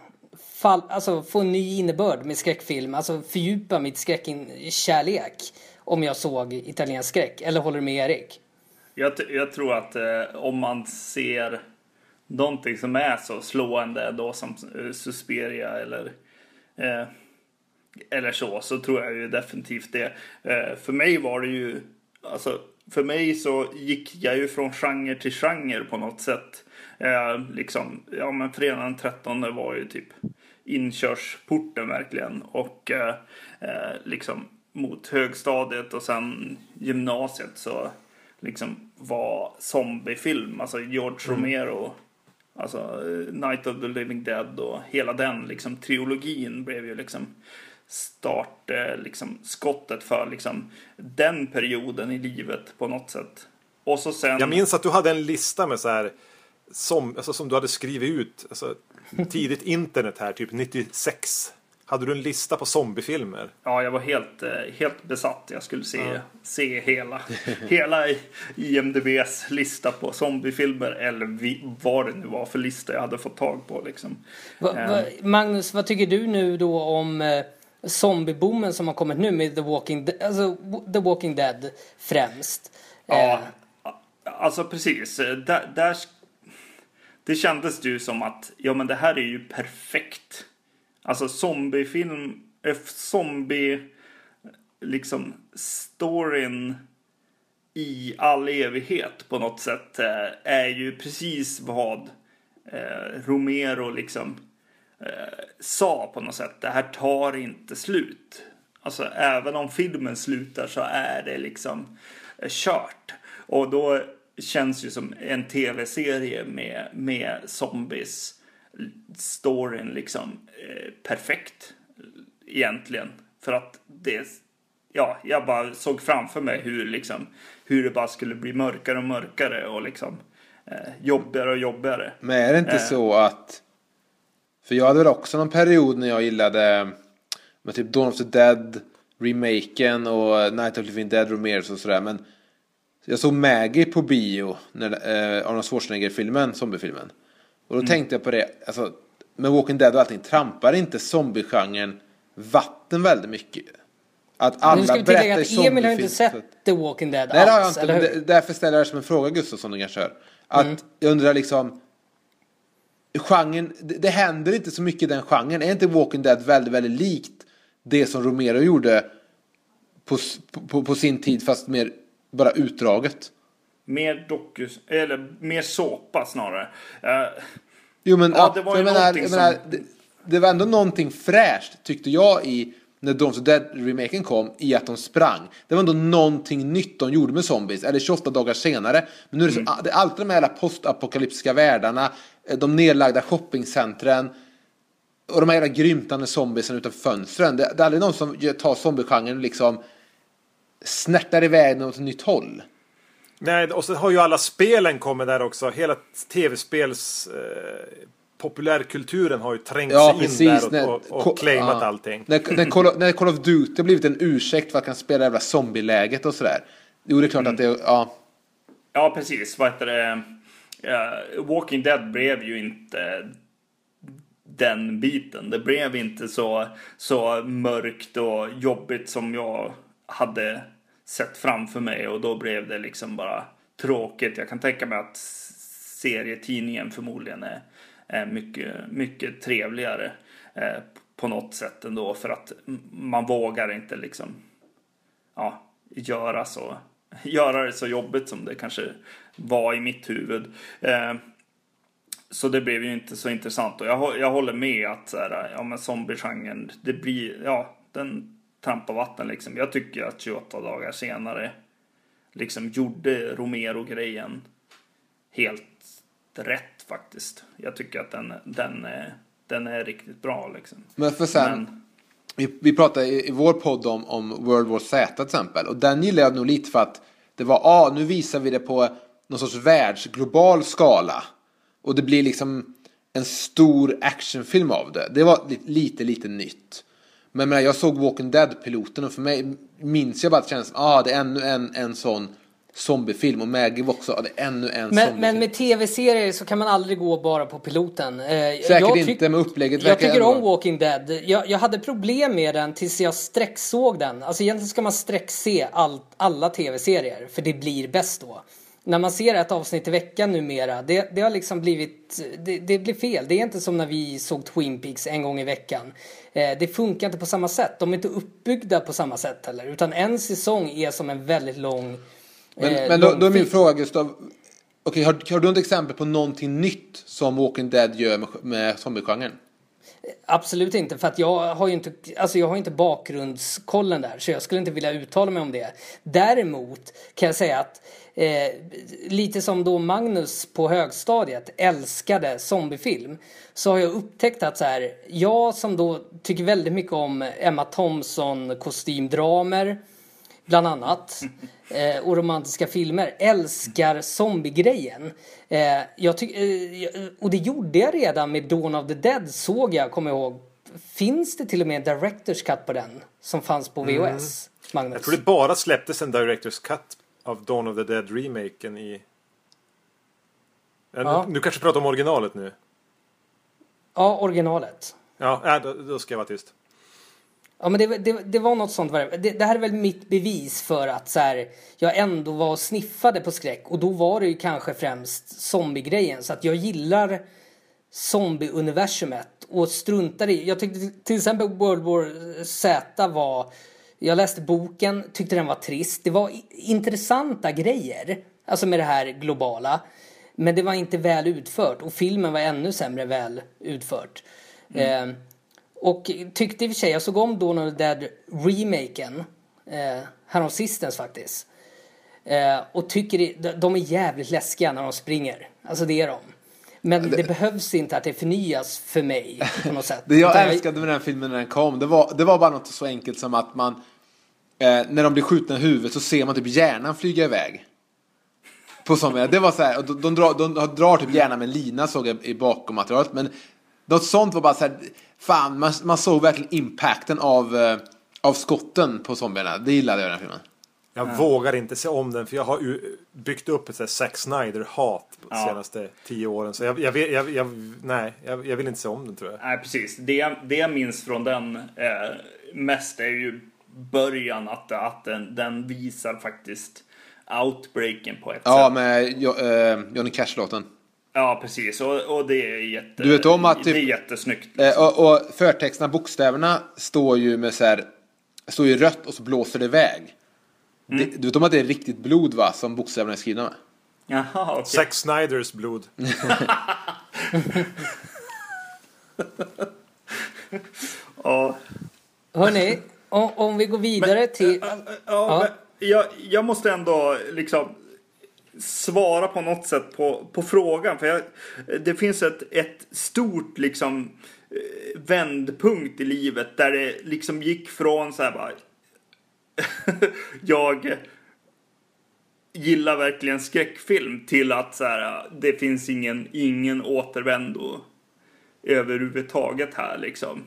fall, alltså, få en ny innebörd med skräckfilm? Alltså fördjupa mitt skräckkärlek om jag såg italiensk skräck? Eller håller du med Erik? Jag, jag tror att eh, om man ser någonting som är så slående då som eh, Susperia eller eh, eller så, så tror jag ju definitivt det. Eh, för mig var det ju, alltså för mig så gick jag ju från genre till genre på något sätt. Eh, liksom, ja men fredagen den 13 var ju typ inkörsporten verkligen. Och eh, eh, liksom mot högstadiet och sen gymnasiet så liksom var zombiefilm, alltså George Romero, alltså eh, Night of the Living Dead och hela den liksom trilogin blev ju liksom start, eh, liksom skottet för liksom den perioden i livet på något sätt. Och så sen... Jag minns att du hade en lista med så här som, alltså, som du hade skrivit ut alltså, tidigt internet här, typ 96. Hade du en lista på zombiefilmer? Ja, jag var helt, eh, helt besatt. Jag skulle se, se hela, hela IMDBs lista på zombiefilmer eller vi, vad det nu var för lista jag hade fått tag på. Liksom. Va, va, Magnus, vad tycker du nu då om eh, zombieboomen som har kommit nu med The Walking, De- alltså, The Walking Dead främst? Ja, Eh, alltså precis. Där, där, det kändes ju som att ja, men det här är ju perfekt. Alltså zombiefilm, eh, zombie, liksom storyn i all evighet på något sätt eh, är ju precis vad eh, Romero liksom sa på något sätt. Det här tar inte slut. Alltså även om filmen slutar så är det liksom kört. Och då känns ju som en tv-serie med, med zombies storyn liksom eh, perfekt egentligen. För att det, ja, jag bara såg framför mig hur liksom, hur det bara skulle bli mörkare och mörkare och liksom eh, jobbigare och jobbigare. Men är det inte Eh. så att... För jag hade väl också någon period när jag gillade med typ Dawn of the Dead, remaken och Night of the Living Dead, Romeros och sådär. Men jag såg Maggie på bio, när, eh, Arnold Schwarzenegger-filmen, zombiefilmen. Och då Mm. tänkte jag på det, alltså med Walking Dead och allting, trampar inte zombiegenren vatten väldigt mycket? Att nu alla ska vi tillägga att Emil har inte att- sett The Walking Dead Nej det har jag alls, inte, därför ställer jag det som en fråga Gustav som du kanske hör. Att Mm. jag undrar liksom genren, det, det händer inte så mycket i den genren. Är inte Walking Dead väldigt, väldigt likt det som Romero gjorde på, på, på sin tid fast mer bara utdraget? Mer dokus, eller mer såpa snarare. Eh, Jo men, Ja, det var ju menar, någonting jag menar, som- det, det var ändå någonting fräscht tyckte jag i när Dawn of Dead-remaken kom i att de sprang. Det var ändå någonting nytt de gjorde med zombies, eller 28 dagar senare. Men nu är det, så, det är alltid de här postapokalyptiska världarna, eh, de nedlagda shoppingcentren och de här jävla grymtande zombiesen utanför fönstren. Det, det är aldrig någon som tar zombiegenren och liksom snärtar iväg den åt ett nytt håll. Nej, och så har ju alla spelen kommit där också. Hela tv-spels eh, populärkulturen har ju trängt Ja, sig precis. in där och, När- och, och claimat ja. allting. När, när, Call of, när Call of Duty har blivit en ursäkt för att kan spela jävla zombieläget och sådär. Jo, det är klart att det, ja. Ja, precis. Vad heter det? Eh, Walking Dead blev ju inte den biten. Det blev inte så, så mörkt och jobbigt som jag hade sett framför mig och då blev det liksom bara tråkigt. Jag kan tänka mig att serietidningen förmodligen är, är mycket, mycket trevligare eh, på något sätt ändå för att man vågar inte liksom ja, göra, så, göra det så jobbigt som det kanske var i mitt huvud. Eh, så det blev ju inte så intressant och jag, jag håller med att så här, ja, men zombiegenren, det blir, ja, den trampar vatten liksom. Jag tycker att 28 dagar senare liksom gjorde Romero-grejen helt rätt faktiskt. Jag tycker att den, den, den är riktigt bra liksom. Men för sen, Men- vi, vi pratade i, i vår podd om, om World War Z till exempel. Och den gillade jag nog lite för att det var, ja ah, nu visar vi det på någon sorts världsglobal skala. Och det blir liksom en stor actionfilm av det. Det var lite, lite, lite nytt. Men menar, jag såg Walking Dead-piloten och för mig minns jag bara att det kändes som, ah, det är ännu en, en sån zombiefilm. Och Maggie var också, ah, det är ännu en Men, zombiefilm. men med tv-serier så kan man aldrig gå bara på piloten. Eh, Säkert jag inte, men upplägget Jag tycker om Walking Dead. Jag, jag hade problem med den tills jag sträcksåg den. Alltså egentligen ska man sträckse all, alla tv-serier, för det blir bäst då. När man ser ett avsnitt i veckan numera, det, det har liksom blivit, det, det blir fel. Det är inte som när vi såg Twin Peaks en gång i veckan. Eh, det funkar inte på samma sätt. De är inte uppbyggda på samma sätt heller. Utan en säsong är som en väldigt lång Men, eh, men då, lång då är min fråga Gustav. Okej, har, har du något exempel på någonting nytt som Walking Dead gör med, med zombiegenren? Absolut inte, för att jag har ju inte, alltså jag har inte bakgrundskollen där, så jag skulle inte vilja uttala mig om det. Däremot kan jag säga att eh, lite som då Magnus på högstadiet älskade zombiefilm, så har jag upptäckt att så här, jag som då tycker väldigt mycket om Emma Thompson kostymdramer, bland annat. Eh, och romantiska filmer. Älskar zombiegrejen. Eh, jag tyck, eh, och det gjorde jag redan med Dawn of the Dead såg jag, kommer jag ihåg. Finns det till och med en Directors Cut på den? Som fanns på VHS, Magnus? Jag tror det bara släpptes en Directors Cut av Dawn of the Dead-remaken i... Ja, Ja. Nu, nu kanske pratar om originalet nu. Ja, originalet. Ja, äh, då, då ska jag vara tyst. Ja men det, det, det var något sånt. det. Det, här är väl mitt bevis för att så här, jag ändå var sniffade på skräck. Och då var det ju kanske främst zombiegrejen. Så att jag gillar zombie-universumet och struntar i... Jag tyckte till exempel World War Z var... Jag läste boken, tyckte den var trist. Det var intressanta grejer. Alltså med det här globala. Men det var inte väl utfört. Och filmen var ännu sämre väl utfört. Eh, och tyckte i och för sig, jag såg om Dawn of the Dead remaken eh, häromsistens faktiskt. Eh, och tycker det, de- är jävligt läskiga när de springer. Alltså det är de. Men det, behövs inte att det förnyas för mig på något sätt. Det jag Utan älskade med den filmen när den kom, det var, det var bara något så enkelt som att man eh, när de blir skjutna i huvudet så ser man typ hjärnan flyga iväg. På som, det var så här, och de, de, drar, de drar typ hjärnan med lina såg jag i bakom materialet. Men något sånt var bara så här, fan man, man såg verkligen impacten av, eh, av skotten på zombierna. Det gillade jag i den här filmen. Jag vågar inte se om den för jag har ju byggt upp ett Zack Snyder-hat de Ja. senaste tio åren. Så jag, jag, vet- jag, jag, nej, jag, jag vill inte se om den tror jag. Nej, precis. Det, det jag minns från den eh, mest är ju början att, att den, den visar faktiskt outbreaken på ett Ja, sätt. med jo, eh, Johnny Cash-låten. Ja, precis. Och, och det är jätte... Du vet om att typ- Det är jättesnyggt. Eh, och, och förtexterna, bokstäverna, står ju med så här, står ju rött och så blåser det iväg. Det, du vet om att det är riktigt blod va, som bokstäverna är skrivna med? Jaha, okej. Zack Snyders blod. Ja, Hörni, om, om vi går vidare till... Ja, Ja. men jag, jag måste ändå liksom svara på något sätt på, på frågan. För jag, det finns ett, ett stort liksom eh, vändpunkt i livet där det liksom gick från så här bara. jag gillar verkligen skräckfilm till att så här, det finns ingen, ingen återvändo överhuvudtaget här liksom.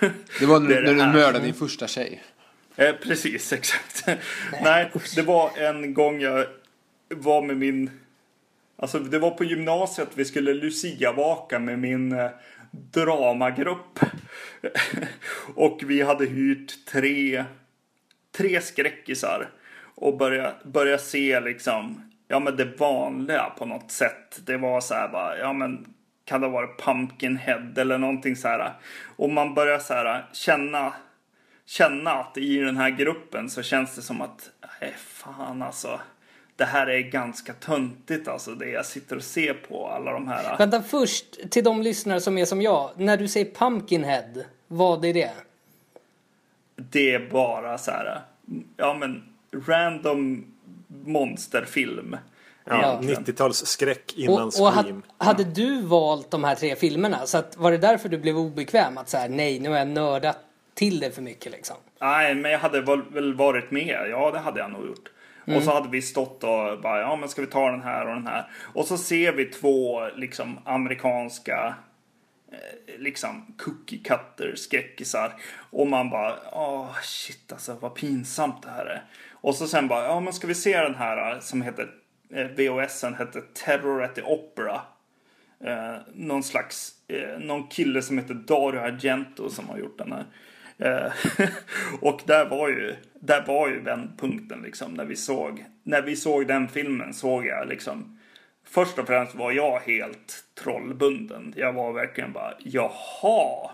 Det var när, Det när du mördade din första tjej. Eh, precis, exakt. Nej, det var en gång jag var med min... Alltså det var på gymnasiet vi skulle Lucia-vaka med min eh, dramagrupp. och vi hade hyrt tre, tre skräckisar. Och börja, börja se liksom, ja men det vanliga på något sätt. Det var så här bara, ja men kan det vara Pumpkinhead eller någonting så här. Och man börjar så här känna känna att i den här gruppen så känns det som att, nej fan alltså. Det här är ganska töntigt alltså det jag sitter och ser på alla de här. Vänta först, till de lyssnare som är som jag. När du säger Pumpkinhead, vad är det? Det är bara så här, ja men random monsterfilm. Ja, egentligen. 90-tals skräck innan Och, och Scream. had, hade du valt de här tre filmerna? Så att, var det därför du blev obekväm? Att så här, nej, nu har jag nördat till det för mycket liksom. Nej, men jag hade väl- väl varit med. Ja, det hade jag nog gjort. Och så hade vi stått och bara, ja men ska vi ta den här och den här. Och så ser vi två liksom amerikanska eh, liksom cookie cutter skräckisar. Och man bara, åh shit alltså vad pinsamt det här är. Och så sen bara, ja men ska vi se den här eh, som heter, eh, VHSen hette Terror at the Opera. Eh, någon slags, eh, någon kille som heter Dario Argento som har gjort den här. Eh, och där var ju, där var ju vändpunkten liksom när vi såg, när vi såg den filmen såg jag liksom Först och främst var jag helt trollbunden. Jag var verkligen bara, jaha.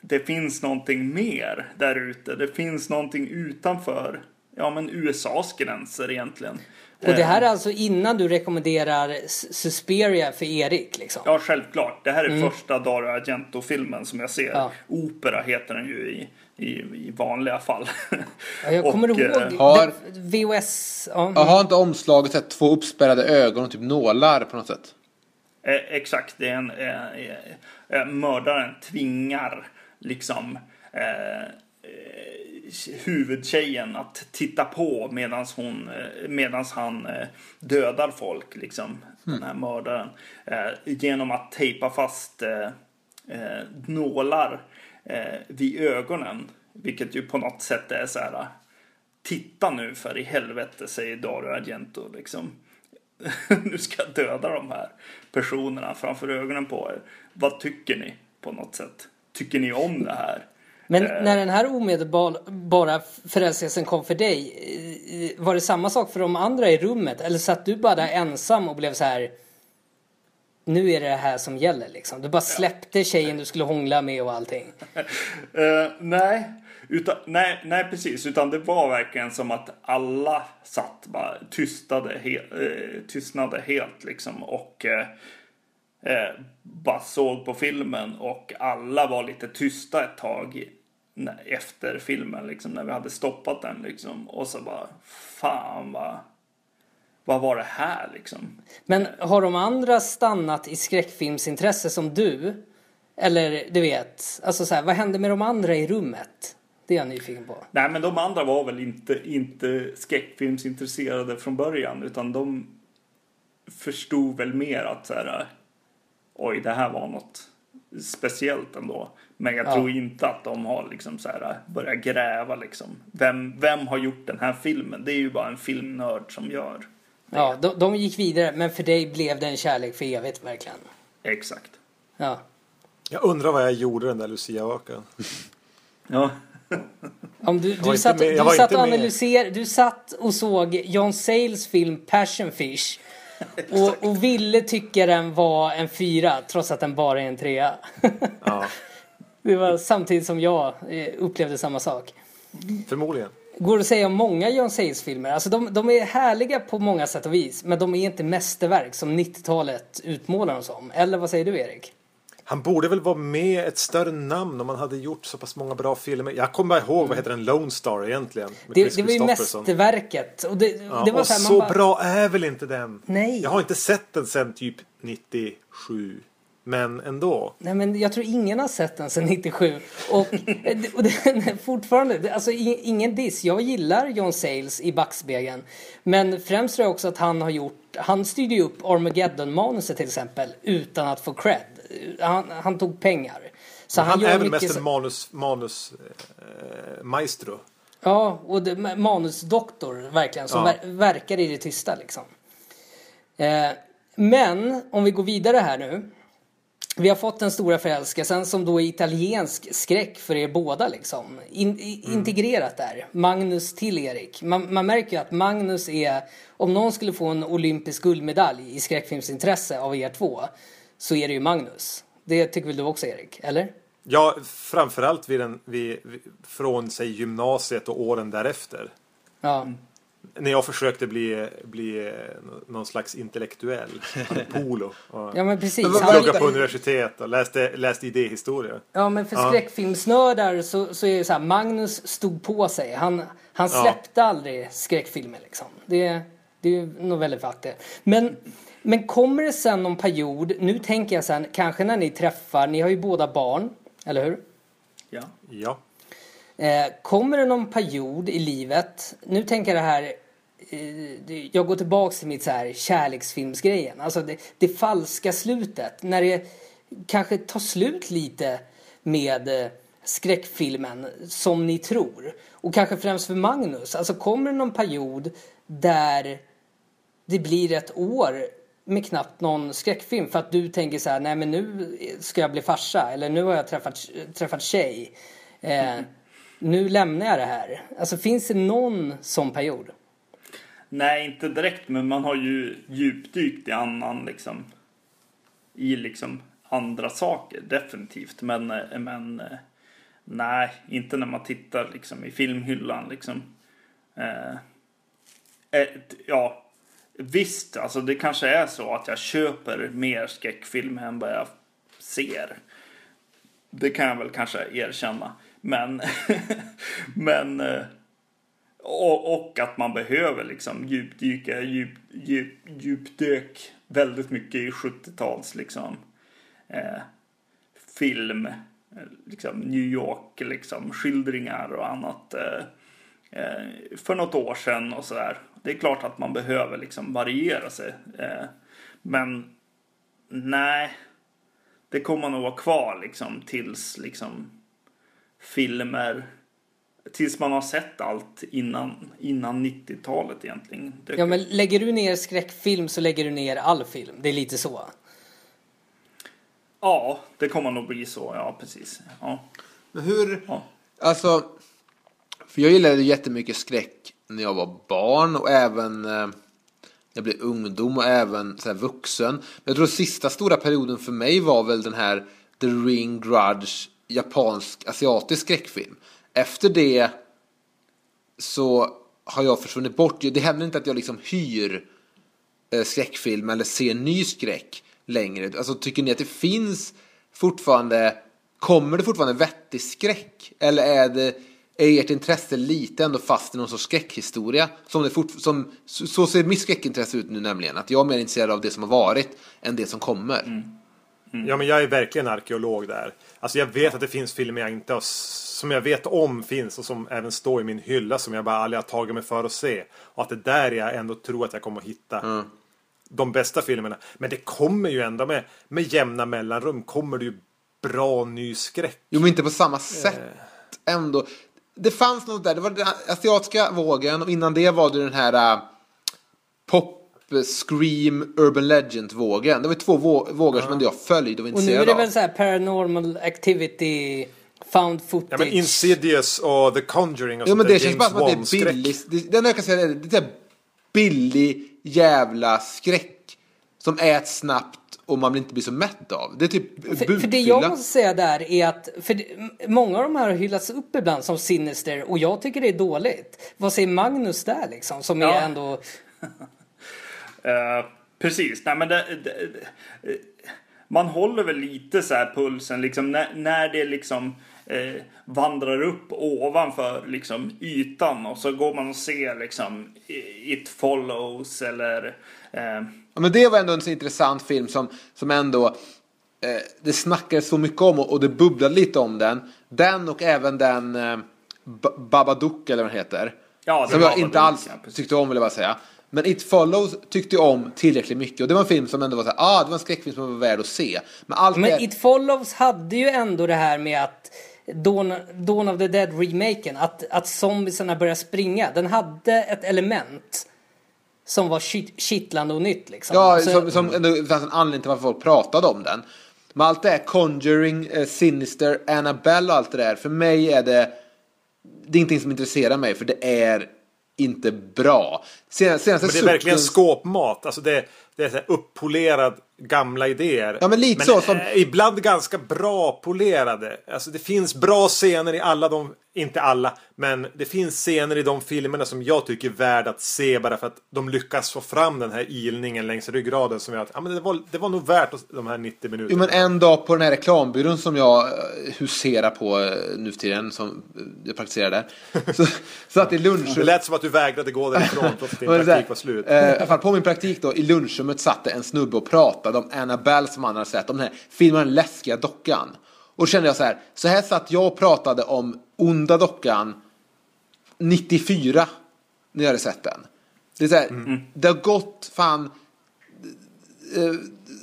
Det finns någonting mer där ute. Det finns någonting utanför, ja men USAs gränser egentligen. Och det här är alltså innan du rekommenderar S- Suspiria för Erik liksom? Ja, självklart. Det här är första Dario Argento-filmen som jag ser. Ja. Opera heter den ju i, i, i vanliga fall. Ja, jag kommer Och, ihåg eh, Har- VHS. Ja. Jag har inte omslaget sett två uppspärrade ögon och typ nålar på något sätt? Eh, exakt, det är en eh, eh, eh, mördaren tvingar liksom eh, eh, huvudtjejen att titta på medans hon eh, medans han eh, dödar folk liksom den här mördaren eh, genom att tejpa fast nålar vid ögonen vilket ju på något sätt är så här titta nu för i helvete säger Dario Argento liksom nu ska jag döda de här personerna framför ögonen på er. Vad tycker ni på något sätt? Tycker ni om det här? Men Eh. när den här omedelbara förälskelsen kom för dig, eh, var det samma sak för de andra i rummet? Eller satt du bara där ensam och blev så här, nu är det det här som gäller liksom? Du bara släppte tjejen du skulle hångla med och allting? Eh, nej, utan, nej, nej, precis. Utan det var verkligen som att alla satt bara tystade, he, eh, tystnade helt liksom. Och eh, bara såg på filmen. Och alla var lite tysta ett tag efter filmen. Liksom, när vi hade stoppat den. Liksom. Och så bara, fan vad, vad var det här liksom? Men har de andra stannat i skräckfilmsintresse som du? Eller du vet, alltså så här, vad hände med de andra i rummet? Det är jag nyfiken på. Nej men de andra var väl inte, inte skräckfilmsintresserade från början utan de förstod väl mer att så här, oj det här var något speciellt ändå. Men jag Ja. tror inte att de har liksom så här börjat gräva liksom. Vem, vem har gjort den här filmen? Det är ju bara en filmnörd som gör. Ja, de, de gick vidare, men för dig blev det en kärlek för evigt verkligen. Exakt. Ja. Jag undrar vad jag gjorde den där Lucia-vakan. Ja. Om du, du satt, med- du satt och analyserade, du satt och såg John Sayles film Passion Fish. Och, och ville tycka den var en fyra trots att den bara är en trea. Ja, Det var samtidigt som jag eh, upplevde samma sak. förmodligen. Går det att säga om många John Sayles filmer? Alltså de, de är härliga på många sätt och vis. Men de är inte mästerverk som 90-talet utmålar dem som. Eller vad säger du Erik? Han borde väl vara med ett större namn om man hade gjort så pass många bra filmer. Jag kommer bara ihåg, vad heter den, Lone Star egentligen? Det, det var ju mästerverket. Och det, Ja, det var och så, här, så bara, bra är väl inte den? Nej. Jag har inte sett den sen typ 97. Men ändå. Nej men jag tror ingen har sett den sedan 97. Och, och den fortfarande, alltså ingen diss. Jag gillar John Sayles i backspegeln. Men främst tror jag också att han har gjort, han styrde ju upp Armageddon-manuset till exempel utan att få cred. Han, han tog pengar. Så Han, gör är väl mest en manus, manus eh, maestro. Ja, och det, ma- manusdoktor verkligen som Ja. ver, verkar i det tysta liksom. Eh, men om vi går vidare här nu. Vi har fått den stora förälskelsen som då är italiensk skräck för er båda liksom. In, i, Integrerat där. Magnus till Erik. Man, man märker ju att Magnus är, om någon skulle få en olympisk guldmedalj i skräckfilmsintresse av er två, så är det ju Magnus. Det tycker väl du också Erik, eller? Ja, framförallt vid den, vid, vid, från sig gymnasiet och åren därefter. Ja. När jag försökte bli, bli eh, någon slags intellektuell. Polo. Och Ja men precis. Pluggade på universitet och läste, läste idéhistoria. Ja men för Ja. skräckfilmsnördar så, så är det så här, Magnus stod på sig. Han, han Ja. släppte aldrig skräckfilmer liksom. Det, det är ju nog väldigt fattigt. Men, men kommer det sen någon period, nu tänker jag sen, kanske när ni träffar, ni har ju båda barn, eller hur? Ja. Ja. Eh, kommer det någon period i livet, nu tänker jag det här, Eh, jag går tillbaks till mitt så här kärleksfilmsgrejen, alltså det, det falska slutet, när det kanske tar slut lite med eh, skräckfilmen som ni tror. Och kanske främst för Magnus, alltså kommer det någon period där det blir ett år med knappt någon skräckfilm för att du tänker så här, nej men nu ska jag bli farsa eller nu har jag träffat, träffat tjej. Eh, nu lämnar jag det här. Alltså finns det någon sån period? Nej, inte direkt, men man har ju djupdykt i annan liksom. I liksom andra saker, definitivt. Men, eh, men eh, nej, inte när man tittar liksom i filmhyllan liksom. Eh, eh ett, ja, visst, alltså det kanske är så att jag köper mer skräckfilm än vad jag ser. Det kan jag väl kanske erkänna. Men, men eh, och, och att man behöver liksom djupdyka, djup, djup, djupdök väldigt mycket i 70-tals liksom eh, film, liksom New York, liksom skildringar och annat eh, eh, för något år sedan och sådär. Det är klart att man behöver liksom variera sig. Eh, men nej, det kommer nog vara kvar liksom tills liksom filmer Tills man har sett allt innan, innan 90-talet egentligen. Det, Ja men lägger du ner skräckfilm så lägger du ner all film. Det är lite så. ja, det kommer nog bli så. Ja, precis. Ja. Men hur, Ja. alltså, för jag gillade jättemycket skräck när jag var barn och även eh, när jag blev ungdom och även så här, vuxen. Men jag tror sista stora perioden för mig var väl den här The Ring Grudge japansk asiatisk skräckfilm. Efter det så har jag försvunnit bort. Det händer inte att jag liksom hyr eh, skräckfilm eller ser ny skräck längre. Alltså tycker ni att det finns fortfarande, kommer det fortfarande vettig skräck? Eller är det, är ert intresse lite ändå fast i någon sorts skräckhistoria? Som det fort, som, så så ser mitt skräckintresse ut nu nämligen. Att jag är mer intresserad av det som har varit än det som kommer. Mm. Ja, men jag är verkligen arkeolog där. Alltså jag vet att det finns filmer jag inte har, som jag vet om finns och som även står i min hylla som jag bara aldrig har tagit mig för att se. Och att det där jag ändå tror att jag kommer att hitta de bästa filmerna. Men det kommer ju ändå med, med jämna mellanrum kommer det ju bra ny skräck. Jo, men inte på samma sätt ändå. Det fanns något där. Det var den asiatiska vågen och innan det var det den här uh, pop, scream, urban legend vågen. Det var två vå- vågor som ändå jag följde och var Och nu är intresserad det av. väl så här paranormal activity, found footage. Ja men Insidious och The Conjuring och Ja, sånt men där det känns bara som att det är billig. Det, det enda jag kan säga är att det är billig jävla skräck som äts snabbt och man inte blir så mätt av. Det är typ För, för det jag måste säga där är att för det, många av de här har hyllats upp ibland som Sinister och jag tycker det är dåligt. Vad säger Magnus där liksom? Som Ja. är ändå... Eh, precis, nej men det, det, det, man håller väl lite så här pulsen liksom när, när det liksom eh, vandrar upp ovanför liksom ytan och så går man och ser liksom It follows eller eh, Ja, men det var ändå en så intressant film som, som ändå eh, det snackades så mycket om och, och det bubblade lite om den. Den och även den eh, Babadook eller vad den heter. Ja, som jag inte alls ja, tyckte om vill jag bara säga. Men It Follows tyckte jag om tillräckligt mycket och det var en film som ändå var så här, ah det var en skräckfilm som var värd att se. Men allt Men det, It Follows hade ju ändå det här med att Dawn, Dawn of the Dead-remaken, att, att zombiesarna börjar springa. Den hade ett element som var kittlande och nytt liksom. Ja, Så- som, som ändå fanns en anledning till varför folk pratade om den. Men allt det här, Conjuring, eh, Sinister, Annabelle och allt det där. För mig är det, det är ingenting som intresserar mig för det är inte bra. Sen, senaste Men det är verkligen skåpmat. Alltså det, det är så här uppolerad gamla idéer. Ja, men lite så som- eh, ibland ganska bra polerade. Alltså det finns bra scener i alla de, inte alla, men det finns scener i de filmerna som jag tycker är värd att se bara för att de lyckas få fram den här ilningen längs ryggraden som gör att ja, men det, var, det var nog värt de här 90 minuterna. Jo men en dag på den här reklambyrån som jag eh, huserar på eh, nu för tiden, som jag praktiserar där. Så satt i Det lunchrummet. lät som att du vägrade gå därifrån trots att din Men det praktik så var slut. I alla fall på min praktik då, i lunchrummet satt det en snubbe och pratade om Annabelle som han hade sett, om den här filmen Den läskiga dockan. Och då kände jag så här, så här satt jag och pratade om Onda dockan 94 när jag hade sett den. Det är så här, Mm. det har gått fan, eh,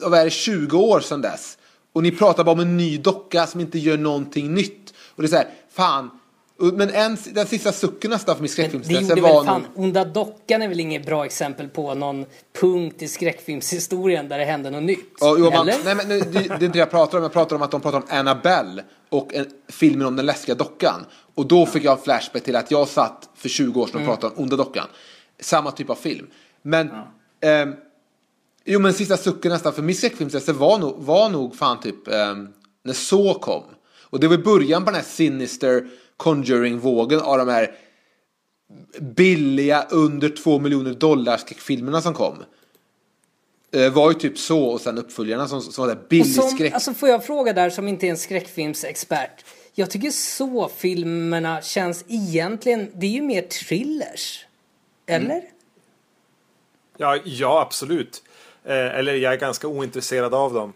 vad är det, 20 år sedan dess. Och ni pratar bara om en ny docka som inte gör någonting nytt. Och det är så här, fan. Men en, den sista sucken nästan för min det skräckfilmsintresse gjorde var väl fan, nog... Onda dockan är väl inget bra exempel på någon punkt i skräckfilmshistorien där det hände något nytt? Ja, jo, man, nej, men, det, det är inte det jag pratar om. Jag pratar om att de pratar om Annabelle och en, filmen om den läskiga dockan. Och då fick jag en flashback till att jag satt för 20 år sedan och pratade om Onda dockan. Samma typ av film. Men, ehm, jo men sista sucken nästan för min skräckfilmsintresse var nog, var nog fan typ ehm, när så kom. Och det var i början på den här Sinister Conjuring-vågen av de här billiga under två miljoner dollar skräckfilmerna som kom. Eh, var ju typ så och sen uppföljarna som, som var där Och billig som, skräck. alltså får jag fråga där som inte är en skräckfilmsexpert. Jag tycker så filmerna känns egentligen, det är ju mer thrillers. Eller? Ja, ja absolut. Eh, eller jag är ganska ointresserad av dem.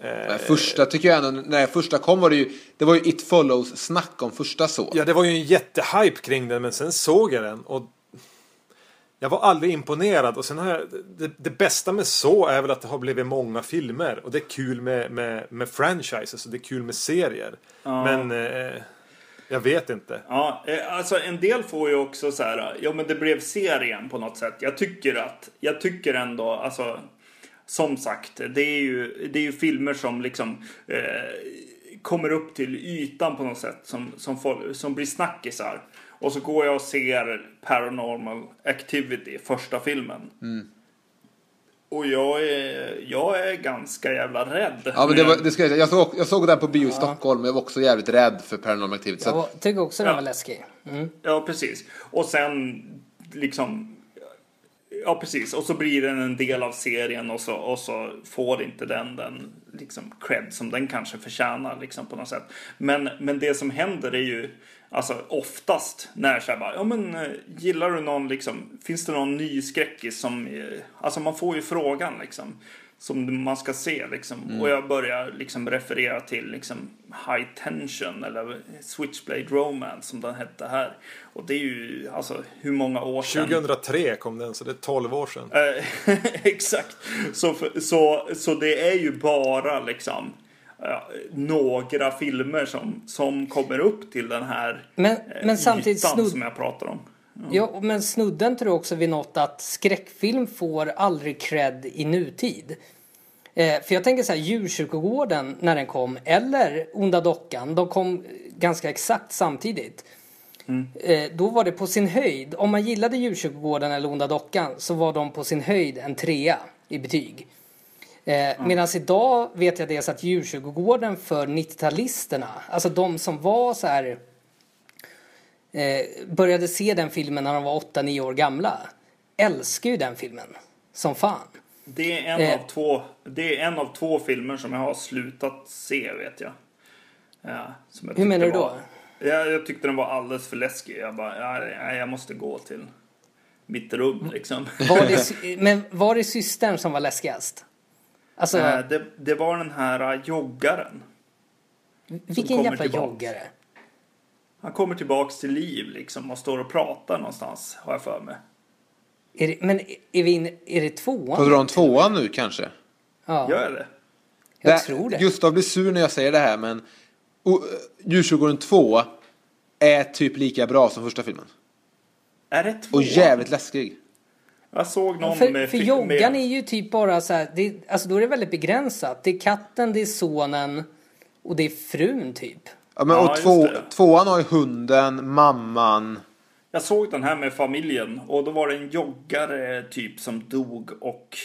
Eh, Första tycker jag ändå, när första kom var det ju, det var ju It Follows snack om första så. Ja, det var ju en jättehype kring den, men sen såg jag den och jag var aldrig imponerad. Och sen har jag, det, det bästa med så är väl att det har blivit många filmer. Och det är kul med, med, med franchises och det är kul med serier. Men eh, jag vet inte. Ja, eh, alltså en del får ju också så här, ja men det blev serien på något sätt. Jag tycker att, jag tycker ändå, alltså som sagt, det är ju, det är ju filmer som liksom eh, kommer upp till ytan på något sätt som, som, folk, som blir snackisar. Och så går jag och ser Paranormal Activity, första filmen. Och jag är, jag är ganska jävla rädd. Ja men det var, det ska jag, säga. jag, såg, jag såg den på bio i Stockholm men jag var också jävligt rädd för Paranormal Activity. Så Jag tycker också den Ja. var läskig. Mm. Ja, precis. Och sen liksom... Ja, precis. Och så blir den en del av serien och så, och så får inte den den liksom cred som den kanske förtjänar liksom på något sätt. Men, men det som händer är ju alltså oftast när så här bara, ja men eh, gillar du någon liksom, finns det någon ny skräckis som, eh, alltså man får ju frågan liksom som man ska se liksom. Och jag börjar liksom referera till liksom High Tension eller Switchblade Romance som den hette här. Och det är ju alltså hur många år sedan. 2003 kom den, så det är 12 år sedan. Eh, Exakt. Så, för- så, så det är ju bara liksom några filmer som, som kommer upp till den här Men, eh, men samtidigt ytan snudd, som jag pratar om. ja, men snudden tror jag också vid något att skräckfilm får aldrig cred i nutid. Eh, för jag tänker så här, Djurkyrkogården när den kom, eller Onda Dockan, de kom ganska exakt samtidigt. Eh, då var det på sin höjd, om man gillade Djurkyrkogården eller Onda Dockan så var de på sin höjd en trea i betyg. Eh, Medan idag vet jag dels att Djurkyrkogården för 90-talisterna, alltså de som var så här eh, började se den filmen när de var 8-9 år gamla älskar ju den filmen som fan. Det är, en Eh. av två, det är en av två filmer som jag har slutat se, vet jag. Ja, Hur menar du då? Var, jag, jag tyckte den var alldeles för läskig. Jag bara, ja, nej, jag måste gå till mitt rum liksom. Var det, men var det systern som var läskigast? Alltså, Eh, det, det var den här joggaren. vilken jävla tillbaks. joggare? Han kommer tillbaks till liv liksom och står och pratar någonstans, har jag för mig. Är det, men är, vi inne, är det tvåan? Pratar du om tvåan nu kanske? Ja, Gör jag det? jag Det- tror det. Gustav blir sur när jag säger det här men o- Djurtjurgården 2 är typ lika bra som första filmen. Är det två? Och jävligt läskig. Jag såg någon för med... för joggan är ju typ bara så här, det, alltså då är det väldigt begränsat. Det är katten, det är sonen och det är frun typ. Ja, men, Ja, och två, tvåan har ju hunden, mamman. Jag såg den här med familjen och då var det en joggare typ som dog och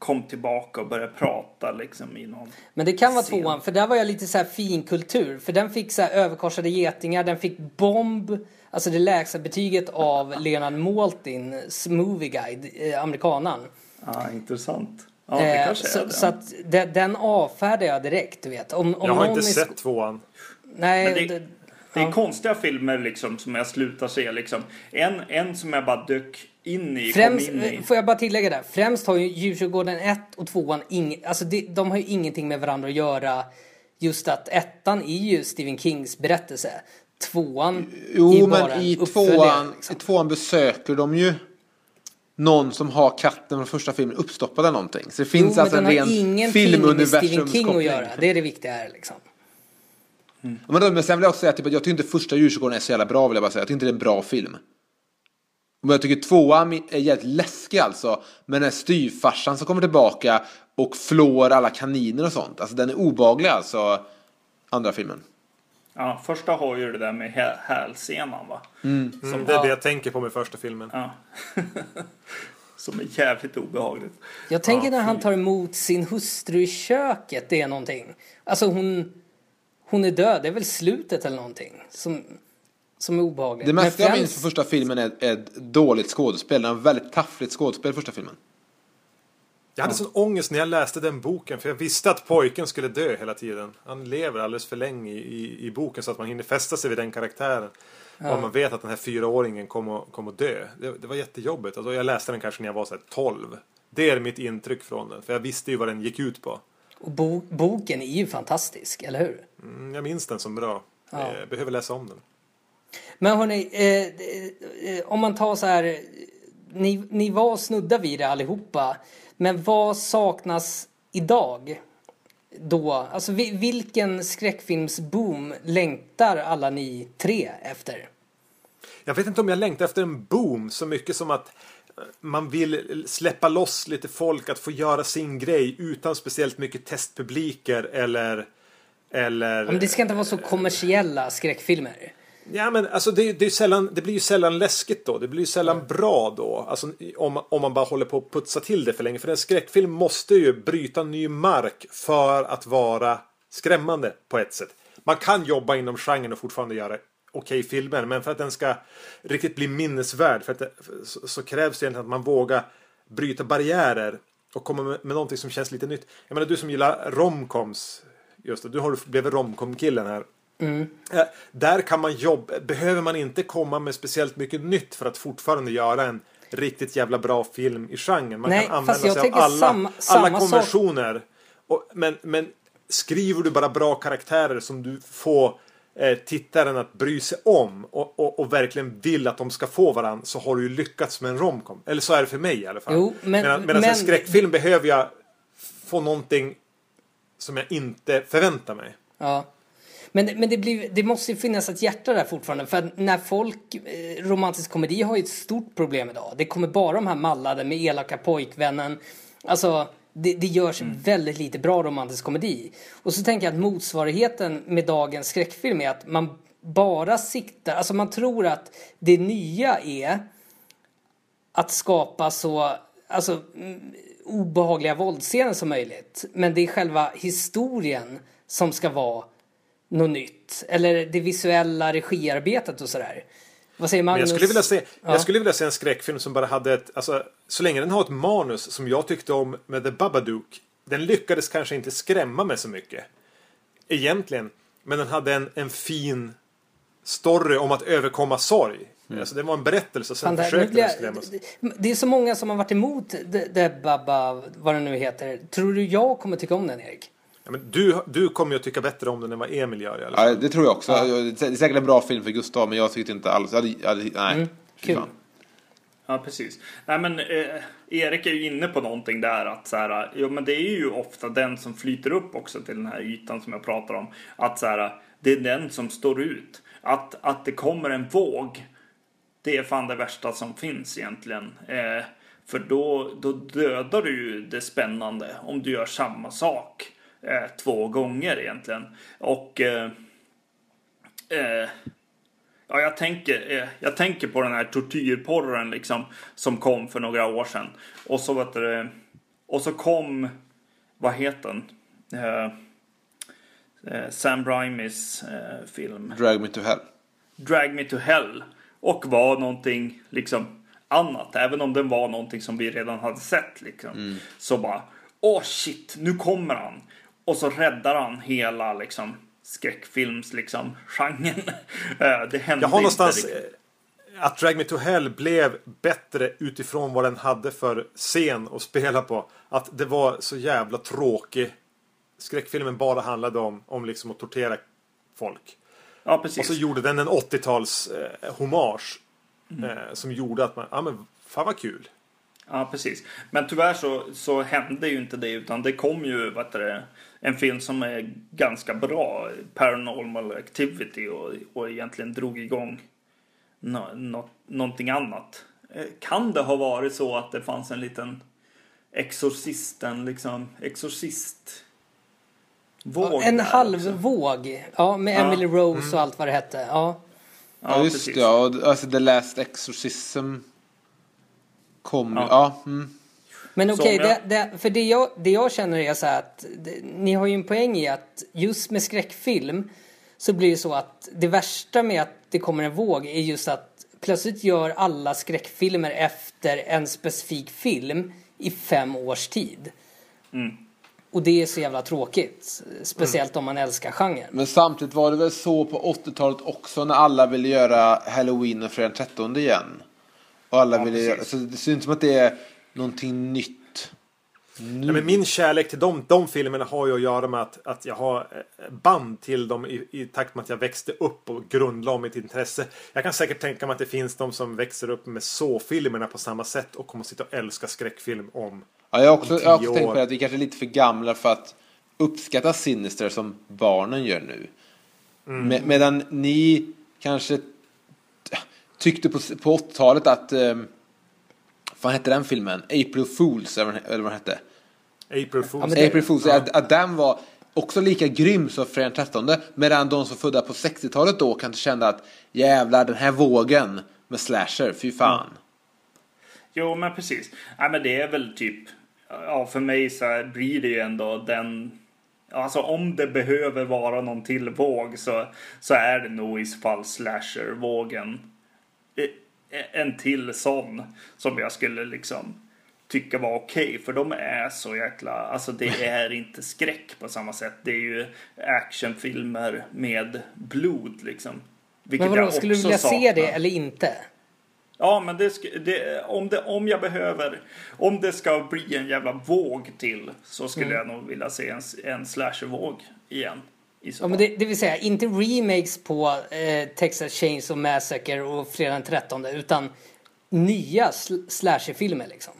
kom tillbaka och började prata liksom i någon... Men det kan vara Sen. tvåan, för där var jag lite så här finkultur. För den fick så här överkorsade getingar, den fick bomb, alltså det lägsta betyget av Leonard Maltins Movie Guide, eh, amerikanan. Ja, intressant. Ja, det Eh, kanske så, är det. så att den, den avfärdar jag direkt, du vet. Om, om Jag har inte sett tvåan. Nej, det- det, Det är ja. konstiga filmer liksom som jag slutar se liksom. En, en som jag bara dök in i, Främst, kom in i. eh, får jag bara tillägga där, främst har ju Djurtjurgården 1 och 2 ing, alltså de, de har ju ingenting med varandra att göra. Just att ettan är ju Stephen Kings berättelse. Tvåan är Jo men bara en i tvåan, liksom. i tvåan besöker de ju någon som har katten från första filmen uppstoppad eller någonting. Så det finns jo, alltså men en ren med Stephen King att filmuniversumskoppling. göra. Det är det viktiga här liksom. Ja, Men, men sen vill jag också säga typ, att jag tycker inte första Djurtjurgården är så jävla bra vill jag bara säga. Jag tycker inte det är en bra film. Men jag tycker tvåan är jävligt läskig alltså. Med den här styvfarsan som kommer tillbaka och flår alla kaniner och sånt. Alltså den är obaglig alltså. Andra filmen. Ja, första har ju det där med hä- hälsenan va? Mm, det är det jag tänker på med första filmen. Ja. som är jävligt obehagligt. Jag tänker när han tar emot sin hustru i köket, det är någonting. Alltså hon, hon är död, det är väl slutet eller någonting. Som, som är obehagligt. Det mesta Men jag minns från första filmen är, är ett dåligt skådespel. Den har väldigt taffligt skådespel första filmen. Jag hade sån ångest när jag läste den boken för jag visste att pojken skulle dö hela tiden. Han lever alldeles för länge i, i, i boken så att man hinner fästa sig vid den karaktären. Och man vet att den här fyraåringen kommer, kommer att dö. Det, det var jättejobbigt. Alltså, jag läste den kanske när jag var så här 12. Det är mitt intryck från den. För jag visste ju vad den gick ut på. Och bo, boken är ju fantastisk, eller hur? Mm, jag minns den som bra. Ja. Jag behöver läsa om den. Men hörni, eh, eh, om man tar så här. Ni, ni var snudda vid det allihopa. Men vad saknas idag? Då, alltså vi- vilken skräckfilmsboom längtar alla ni tre efter? Jag vet inte om jag längtar efter en boom så mycket som att eh, man vill släppa loss lite folk att få göra sin grej utan speciellt mycket testpubliker eller... Eller... Ja, Men det ska inte vara så kommersiella skräckfilmer. Ja men alltså det, det, sällan, det blir ju sällan läskigt då. Det blir ju sällan bra då. Alltså om, om man bara håller på att putsa till det för länge. För en skräckfilm måste ju bryta ny mark för att vara skrämmande på ett sätt. Man kan jobba inom genren och fortfarande göra okej filmer. Men för att den ska riktigt bli minnesvärd för att det, så, så krävs det egentligen att man vågar bryta barriärer och komma med, med någonting som känns lite nytt. Jag menar du som gillar romcoms. Just det, du har blivit romcom-killen här. Eh, Där kan man jobba, behöver man inte komma med speciellt mycket nytt för att fortfarande göra en riktigt jävla bra film i genren. Man Nej, kan använda sig av alla, samma- samma alla konventioner. Och, men, men skriver du bara bra karaktärer som du får eh, tittaren att bry sig om och, och, och verkligen vill att de ska få varandra så har du ju lyckats med en romcom. Eller så är det för mig i alla fall. Jo, men- medan medan men- en skräckfilm behöver jag få någonting som jag inte förväntar mig. Ja. Men, det- men det, blir, det måste ju finnas ett hjärta där fortfarande. För när folk, eh, romantisk komedi har ju ett stort problem idag. Det kommer bara de här mallade med elaka pojkvännen. Alltså, det, det görs väldigt lite bra romantisk komedi. Och så tänker jag att motsvarigheten med dagens skräckfilm är att man bara siktar, alltså man tror att det nya är att skapa så alltså, mm, obehagliga våldsscener som möjligt. Men det är själva historien som ska vara något nytt. Eller det visuella regiarbetet och sådär. Vad säger Men Magnus? jag skulle, vilja se, Ja. jag skulle vilja se en skräckfilm som bara hade ett... Alltså, så länge den har ett manus som jag tyckte om med The Babadook. Den lyckades kanske inte skrämma mig så mycket. Egentligen. Men den hade en, en fin story om att överkomma sorg. Alltså, det var en berättelse, sen försökte den skrämmas. det- det är så många som har varit emot det Babba, vad det nu heter. Tror du jag kommer tycka om den Erik? Ja, men du, du kommer ju att tycka bättre om den än vad Emil gör i alla fall. Ja, det tror jag också. Det är säkert en bra film för Gustav, men jag tyckte inte alls... Jag hade, jag hade, nej. Mm, kul. fan. Ja, precis. Nej, men eh, Erik är ju inne på någonting där att så här, jo, men det är ju ofta den som flyter upp också till den här ytan som jag pratar om. Att så här, det är den som står ut. Att, att det kommer en våg, det är fan det värsta som finns egentligen. Eh, för då, då dödar du ju det spännande om du gör samma sak eh, två gånger egentligen. Och eh, eh, Ja, jag tänker, eh, jag tänker på den här tortyrporren liksom som kom för några år sedan. Och så vet du, och så kom, vad heter den? Eh, eh, Sam Raimis film Drag me to hell. Drag Me To Hell och var någonting liksom annat. Även om den var någonting som vi redan hade sett liksom. Så bara, åh shit, nu kommer han. Och så räddar han hela liksom skräckfilms liksom genren. Eh, det hände Jag har någonstans inte riktigt. eh, att Drag Me To Hell blev bättre utifrån vad den hade för scen att spela på. Att det var så jävla tråkig. Skräckfilmen bara handlade om, om liksom att tortera folk. Ja, Och precis. så gjorde den en 80-tals eh, hommage. Eh, som gjorde att man, ja men fan vad kul. Ja, precis. Men tyvärr så, så hände ju inte det utan det kom ju vad heter det, en film som är ganska bra, Paranormal Activity och, och egentligen drog igång nå, nå, någonting annat. Eh, Kan det ha varit så att det fanns en liten exorcisten, liksom exorcist våg en halv också? våg. Ja, med Ja. Emily Rose och allt vad det hette. Ja. Ja, just precis. det. Ja, och alltså The Last Exorcism kom Ja. ja. ja mm. Men okej, om jag- det, det, för det jag, det jag känner är så här att det, ni har ju en poäng i att just med skräckfilm så blir det så att det värsta med att det kommer en våg är just att plötsligt gör alla skräckfilmer efter en specifik film i fem års tid. Mm. Och det är så jävla tråkigt. Speciellt om man älskar genren. Men samtidigt var det väl så på 80-talet också när alla ville göra Halloween och fredag den 13 igen. Och alla Ja, ville precis. göra, så det inte som att det är någonting nytt. Ja, men min kärlek till de, de filmerna har ju att göra med att, att jag har eh, band till dem i, i takt med att jag växte upp och grundlade mitt intresse. Jag kan säkert tänka mig att det finns de som växer upp med så-filmerna på samma sätt och kommer att sitta och älska skräckfilm om. Ja, jag har också, jag har också tänkt på det att vi kanske är lite för gamla för att uppskatta Sinister som barnen gör nu. Med, medan ni kanske tyckte på, på 80-talet att um, vad hette den filmen? April Fools eller vad den- hette? April Fools. Ja, det- April Fools, att, att den var också lika grym som fredag den 13 medan de som födda på 60-talet då kanske kände att jävlar den här vågen med slasher, fy fan. Jo, men precis. Nej, men det är väl typ, ja, för mig så blir det ju ändå den, alltså om det behöver vara någon till våg så, så är det nog i så fall slasher-vågen. En till sån som jag skulle liksom tycka var okej, för de är så jäkla, alltså det är inte skräck på samma sätt. Det är ju actionfilmer med blod liksom. Vilket Men vadå, jag skulle du också vilja se saknar. det eller inte? Ja, men det, det, om, det, om jag behöver, om det ska bli en jävla våg till så skulle Mm. jag nog vilja se en, en slashervåg igen. Ja, men det, det vill säga inte remakes på eh, Texas Chainsaw Massacre och Fredag den 13 utan nya sl- slasherfilmer liksom.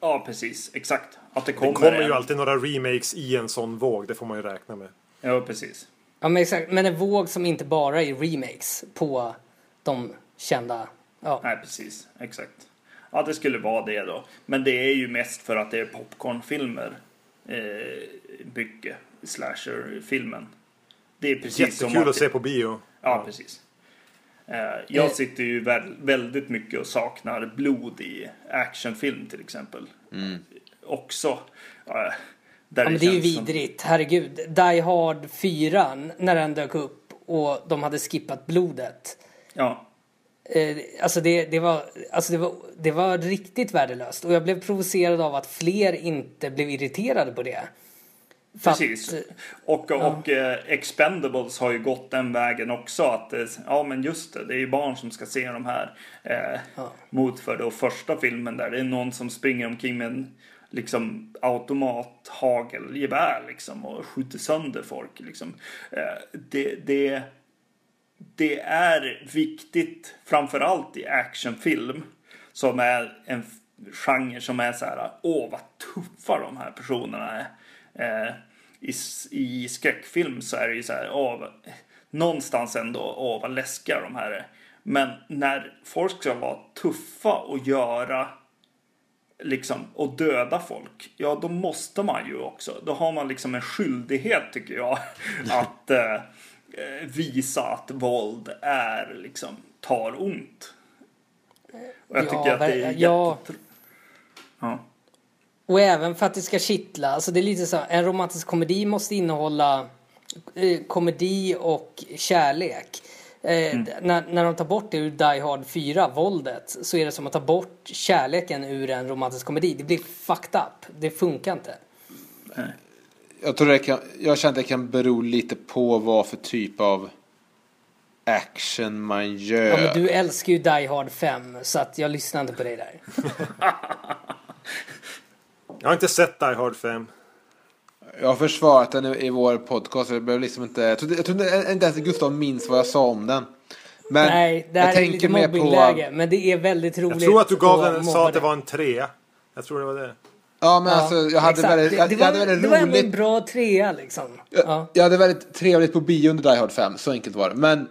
ja, precis. Exakt. Att det Det kommer, kommer en. ju alltid några remakes i en sån våg. Det får man ju räkna med. Ja, precis. Ja men exakt, men en våg som inte bara är remakes på de kända. Ja. Nej, precis. Exakt. Ja, det skulle vara det då. Men det är ju mest för att det är popcornfilmer. Eh, mycket. Slasherfilmen. Det är precis som Jättekul att se på bio. Ja, precis. Eh, Jag sitter ju väl, väldigt mycket och saknar blod i actionfilm till exempel. Också. eh, där Ja men det är ju känns som- vidrigt, herregud. Die Hard 4 när den dök upp och de hade skippat blodet. Ja, Eh, alltså det, det, var, alltså det, var, det var riktigt värdelöst och jag blev provocerad av att fler inte blev irriterade på det. Att- Precis. Och, och eh, Expendables har ju gått den vägen också. Att eh, ja men just det, det är ju barn som ska se de här. Eh, Mot för då första filmen där det är någon som springer omkring med en liksom automat hagelgevär liksom och skjuter sönder folk liksom. Eh, det, det, det är viktigt framförallt i actionfilm som är en genre som är så här åh vad tuffa de här personerna är. Eh, i, I skräckfilm så är det ju så här vad- någonstans ändå åh vad läskiga de här är. Men när folk ska vara tuffa och göra liksom och döda folk, ja då måste man ju också. Då har man liksom en skyldighet tycker jag att eh, eh, visa att våld är liksom tar ont. Och jag Ja, tycker att det är ver- ja. Och även för att det ska kittla. Alltså det är lite så, en romantisk komedi måste innehålla eh, komedi och kärlek. Eh, när, när de tar bort det ur Die Hard 4, våldet, så är det som att ta bort kärleken ur en romantisk komedi. Det blir fucked up. Det funkar inte. Jag tror det kan, jag känner att det kan bero lite på vad för typ av action man gör. Ja, men du älskar ju Die Hard 5, så att jag lyssnar inte på dig där. Jag har inte sett Die Hard 5. Jag har försvarat den i, i vår podcast. Jag behöver liksom inte, jag tror, jag tror inte ens Gustav minns vad jag sa om den. Men Nej, det jag här är tänker lite mer på... mobbingläge, men det är väldigt roligt. Jag tror att du gav den, sa att det var en trea. Jag tror det var det. Ja, men Ja, alltså jag hade exakt. väldigt, jag, det, det, jag hade var, väldigt det var ändå roligt. en bra trea liksom. Jag, Ja. jag hade väldigt trevligt på bio under Die Hard 5, så enkelt var det. Men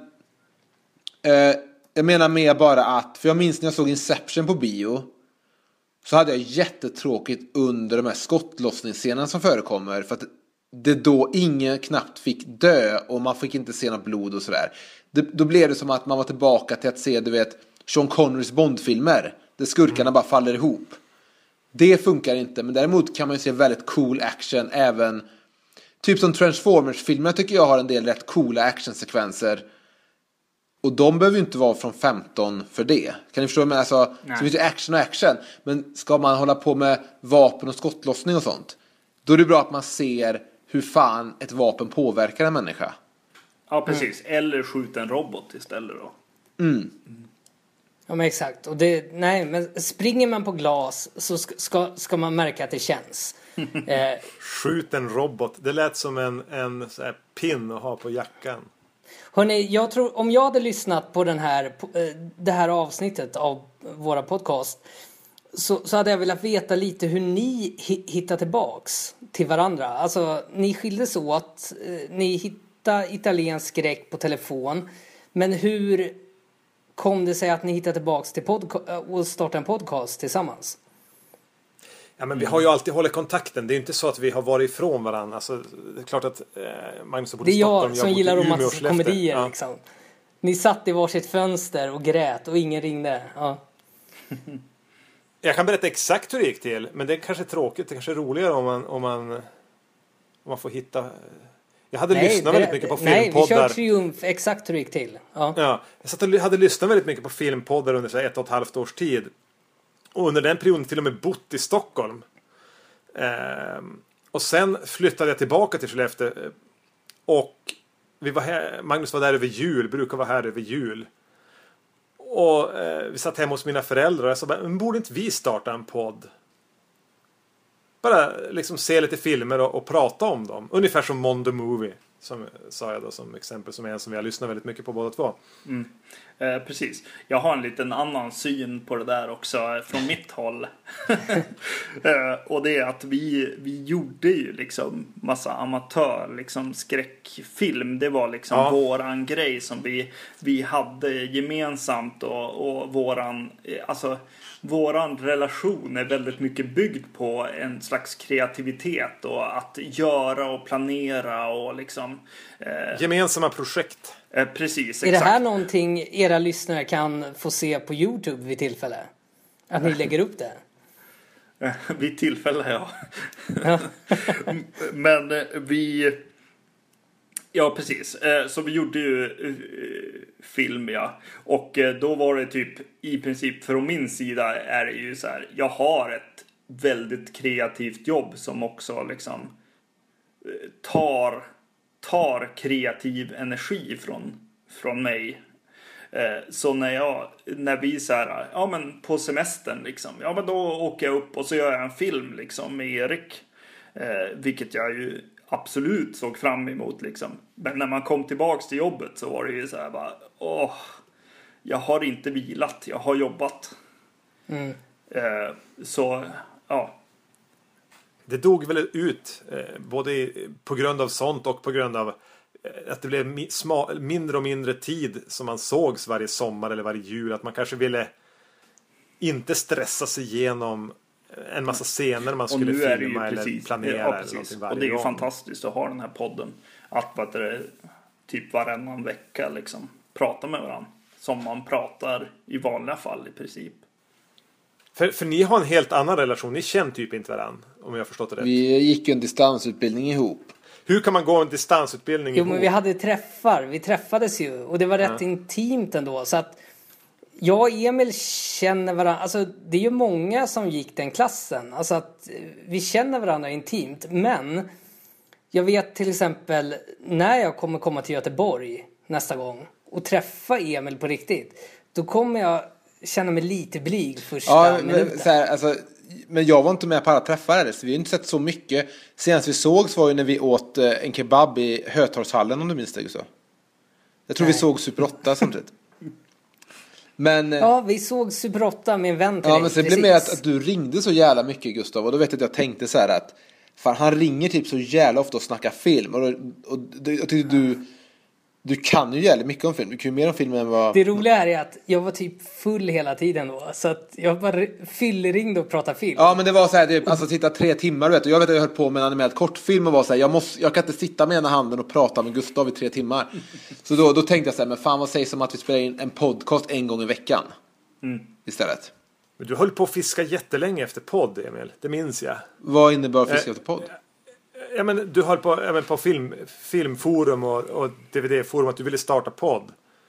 eh, jag menar mer bara att, för jag minns när jag såg Inception på bio. Så hade jag jättetråkigt under de här skottlossningsscenerna som förekommer. För att det då ingen knappt fick dö och man fick inte se något blod och sådär. Det, då blev det som att man var tillbaka till att se, du vet, Sean Connerys Bondfilmer. Där skurkarna bara faller ihop. Det funkar inte, men däremot kan man ju se väldigt cool action även Typ som Transformers-filmerna tycker jag har en del rätt coola actionsekvenser. Och de behöver ju inte vara från 15 för det. Kan ni förstå? Men alltså, så finns ju action och action. Men ska man hålla på med vapen och skottlossning och sånt. Då är det bra att man ser hur fan ett vapen påverkar en människa. ja, precis. Eller skjuta en robot istället då. Ja men exakt. Och det, nej, men springer man på glas så ska, ska, ska man märka att det känns. Eh, Skjut en robot. Det lät som en, en så här pin att ha på jackan hörni, jag tror, om jag hade lyssnat på den här, eh, det här avsnittet av våra podcast så, så hade jag velat veta lite hur ni hittar tillbaks till varandra. Alltså, ni skildes åt, eh, ni hittade italiensk skräck på telefon. Men hur kom det sig att ni hittade tillbaks till podca- eh, och startade en podcast tillsammans? Ja, men vi har ju alltid hållit kontakten. Det är ju inte så att vi har varit ifrån varandra. Alltså, det är klart att eh, Magnus har bott Det i är Stockholm. jag som bor i gillar romantiska komedier Ja. liksom. Ni satt i varsitt fönster och grät och ingen ringde. Ja. Jag kan berätta exakt hur det gick till. Men det är kanske tråkigt. Det kanske är roligare om man, om man, om man får hitta... Jag hade lyssnat väldigt mycket på nej, vi kör filmpoddar. triumf exakt hur det gick till. Ja. Ja, jag satt och hade lyssnat väldigt mycket på filmpoddar under så ett och ett halvt års tid. Och under den perioden till och med bott i Stockholm. Eh, och sen flyttade jag tillbaka till Skellefteå. Och vi var här, Magnus var där över jul, brukar vara här över jul. Och eh, vi satt hemma hos mina föräldrar och jag sa bara, men borde inte vi starta en podd? Bara liksom se lite filmer och, och prata om dem. Ungefär som Mondo Movie. Som sa jag då som exempel, som är en som vi har lyssnat väldigt mycket på båda två. Mm. Eh, precis. Jag har en liten annan syn på det där också eh, från mitt håll. eh, och det är att vi, vi gjorde ju liksom massa amatör liksom skräckfilm. Det var liksom Ja. våran grej som vi, vi hade gemensamt och, och våran, eh, alltså våran relation är väldigt mycket byggd på en slags kreativitet och att göra och planera och liksom eh, Gemensamma projekt. Eh, precis Är det här någonting era lyssnare kan få se på Youtube vid tillfälle? Att ni lägger upp det? Vid tillfälle, ja. Men eh, vi... Ja, precis. Eh, Så vi gjorde ju eh, film, ja. Och eh, då var det typ i princip från min sida är det ju så här. Jag har ett väldigt kreativt jobb som också liksom eh, tar, tar kreativ energi från, från mig. Eh, Så när jag, när vi så här, ja men på semestern liksom, ja men då åker jag upp och så gör jag en film liksom med Erik. Eh, vilket jag ju absolut såg fram emot liksom. Men när man kom tillbaks till jobbet så var det ju så här bara, åh, jag har inte vilat, jag har jobbat. Eh, så, ja. Det dog väl ut eh, både på grund av sånt och på grund av eh, att det blev mindre och mindre tid som man sågs varje sommar eller varje jul. Att man kanske ville inte stressa sig igenom en massa scener man skulle filma eller precis, planera ja, eller någonting Och varje det är ju gång. fantastiskt att ha den här podden. Att vad det, typ varannan vecka liksom prata med varandra. Som man pratar i vanliga fall i princip. För, för ni har en helt annan relation. Ni känner typ inte varandra. Om jag har förstått det rätt. Vi gick ju en distansutbildning ihop. Hur kan man gå en distansutbildning Jo ihop? men vi hade träffar, vi träffades ju och det var rätt intimt ändå så att jag och Emil känner varandra, alltså det är ju många som gick den klassen, alltså att vi känner varandra intimt men jag vet till exempel när jag kommer komma till Göteborg nästa gång och träffa Emil på riktigt då kommer jag känna mig lite blyg första Ja, minuten. men, så här, alltså, men jag var inte med på alla träffar heller, så vi har inte sett så mycket. Senast vi sågs var ju när vi åt eh, en kebab i Hötorgshallen om du minns det Gustav. Jag tror vi Nej. såg Super 8 samtidigt. Men, eh, Ja, vi såg Super 8 med en vän till ja, dig, men sen blev det mer att, att du ringde så jävla mycket Gustav och då vet jag att jag tänkte så här att fan han ringer typ så jävla ofta och snackar film och, och, och jag tyckte du du kan ju jävligt mycket om film. Du kan ju mer om film än vad... Det roliga är att jag var typ full hela tiden då. Så att jag bara fyllringde och pratade film. Ja men det var så här, typ, alltså sitta tre timmar du vet. Och jag vet att jag höll på med en animerad kortfilm och var så här, jag, måste, jag kan inte sitta med ena handen och prata med Gustav i tre timmar. Så då, då tänkte jag så här, men fan vad sägs om att vi spelar in en podcast en gång i veckan? Istället. Men du höll på att fiska jättelänge efter podd, Emil. Det minns jag. Vad innebär fiska Eh, efter podd? Ja, men du höll på, även på film, filmforum och, och DVD-forum att du ville starta podd.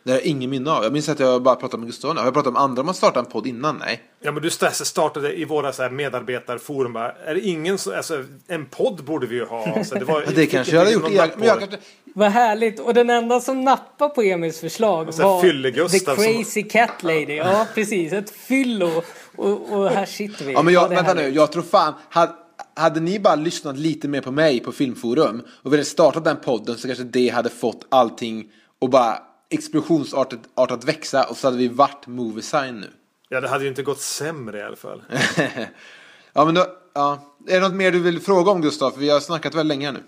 Det har jag ingen minne av. Jag minns att jag bara pratade med Gustav. Har jag pratat med andra om att starta en podd innan? Nej. Ja, men du st- startade i våra så här medarbetarforum. Bara, är det ingen som, alltså, en podd borde vi ju ha. Så det, var, Ja, det kanske jag hade gjort. Jag, men jag kanske, Vad härligt. Och den enda som nappade på Emils förslag Så här var Fylle-Gustav The som- Crazy Cat Lady. Ja, precis. Ett fyllo. Och, och här sitter vi. ja, men jag, är vänta nu. Jag tror fan. Hade, hade ni bara lyssnat lite mer på mig på Filmforum och velat starta den podden så kanske det hade fått allting och bara explosionsartat artat växa och så hade vi varit Movie Sign nu. Ja, det hade ju inte gått sämre i alla fall. ja, men då, ja. Är det något mer du vill fråga om Gustav? För vi har snackat väldigt länge nu.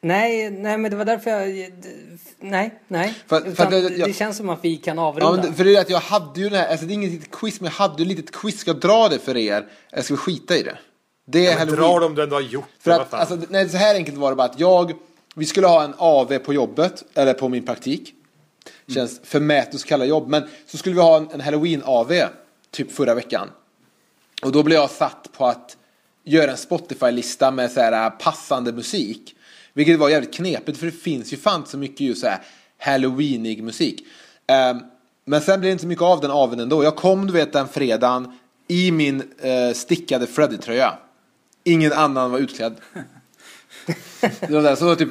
Nej, nej, men det var därför jag... Nej, nej. För- för Utan att det, jag- det känns som att vi kan Ja, avrunda. men det- för det är att jag hade ju den här, alltså det är inget litet quiz, men jag hade ju ett litet quiz. Ska jag dra det för er? Eller ska vi skita i det? Det är Men Halloween. dra dem du ändå har gjort. För att, alltså, nej, så här enkelt var det bara att jag, vi skulle ha en AV på jobbet, eller på min praktik. Känns förmätet att kalla jobb, men så skulle vi ha en, en Halloween-AV, typ förra veckan. Och då blev jag satt på att göra en Spotify-lista med så här passande musik. Vilket var jävligt knepigt för det finns ju fan så mycket just så här halloweenig musik. Ehm, men sen blev det inte så mycket av den aven ändå. Jag kom du vet den fredagen i min eh, stickade Freddy-tröja. Ingen annan var utklädd. Det var där, så var typ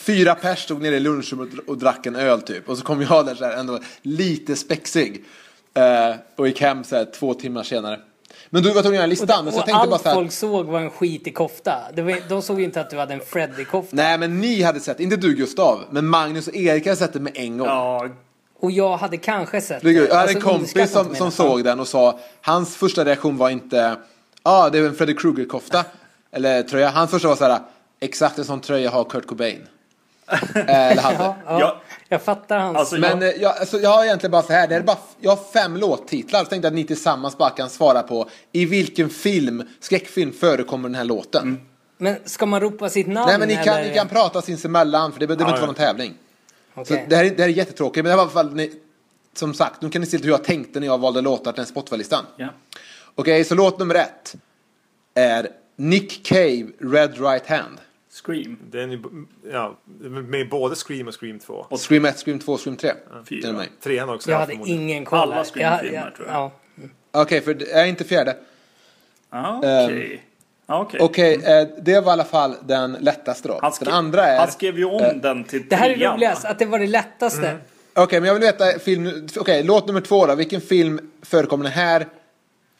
fyra pers stod nere i lunchrummet och, och drack en öl typ. Och så kom jag där så här ändå lite spexig. Eh, och gick hem så här två timmar senare. Men du var tvungen att göra listan. men så jag och tänkte allt bara så här. folk såg var en skitig kofta. Det var, de såg ju inte att du hade en Freddy-kofta. Nej men ni hade sett, inte du Gustav, men Magnus och Erik hade sett det med en gång. Ja, Och jag hade kanske sett Det. Jag hade en Alltså, kompis underskatta som, som såg den och sa, hans första reaktion var inte, ah, det är en Freddy Krueger-kofta. Eller tröja. Hans första var så här, exakt en sån tröja har Kurt Cobain. Eller hade. Ja, ja, Ja. Jag fattar hans... Alltså, Men eh, jag, alltså, jag har egentligen bara så här, det är bara, jag har fem låttitlar. Så tänkte jag att ni tillsammans bara kan svara på i vilken film, skräckfilm förekommer den här låten. Men ska man ropa sitt namn? Nej men ni kan, eller? ni kan prata sinsemellan för det, det behöver inte ja. vara någon tävling. Så Okej. det, här, är- det här är jättetråkigt men det var i alla fall, ni, som sagt, nu kan ni se hur jag tänkte när jag valde låtar till den Spotify-listan. ja. Okej, så låt nummer ett är Nick Cave, Red Right Hand. Scream. Den är, ja, med både Scream och Scream 2. Scream 1, Scream 2, Scream 3. Fyra. Det är mig. Trean också. Jag ja, hade ingen koll. Alla. Scream-filmer, Jag- jag- tror jag. Ja. Okej, för det är inte fjärde. Ah, Ehm, Okej. Okej. Okej, eh, det var i alla fall den lättaste då. Han, skrev, Den andra är... han skrev ju om eh, den till Det här är roligast, att det var det lättaste. Okej, men jag vill veta film... Okej, låt nummer två då. Vilken film förekommer den här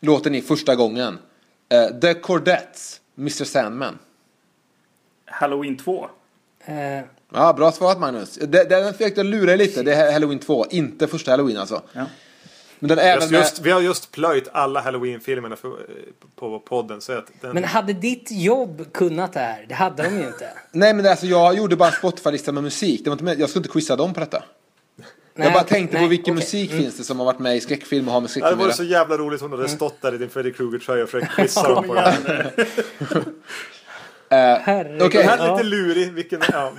låten i första gången? Eh, The Cordettes, Mr Sandman. Halloween 2. Eh, Ja, bra svarat Magnus. Det- Den försökte jag lura lite. Det är Halloween 2, inte första Halloween alltså. Ja. Men den är Just, med... just, vi har just plöjt alla Halloween-filmerna för, på podden. Så att den, men hade ditt jobb kunnat det här? Det hade de ju inte. Nej men alltså jag gjorde bara en Spotify-lista med musik. Det var inte med... Jag skulle inte quizza dem på detta. Nej, jag bara tänkte nej, på vilken okej. musik Mm. finns det som har varit med i skräckfilm och har med det skräckfilm att vore så jävla roligt om du hade stått där i din Freddy Krueger-tröja och försökt quizza dem på det här. Herregud. Okej. Den här är Ja. lite lurig. Vilken, ja.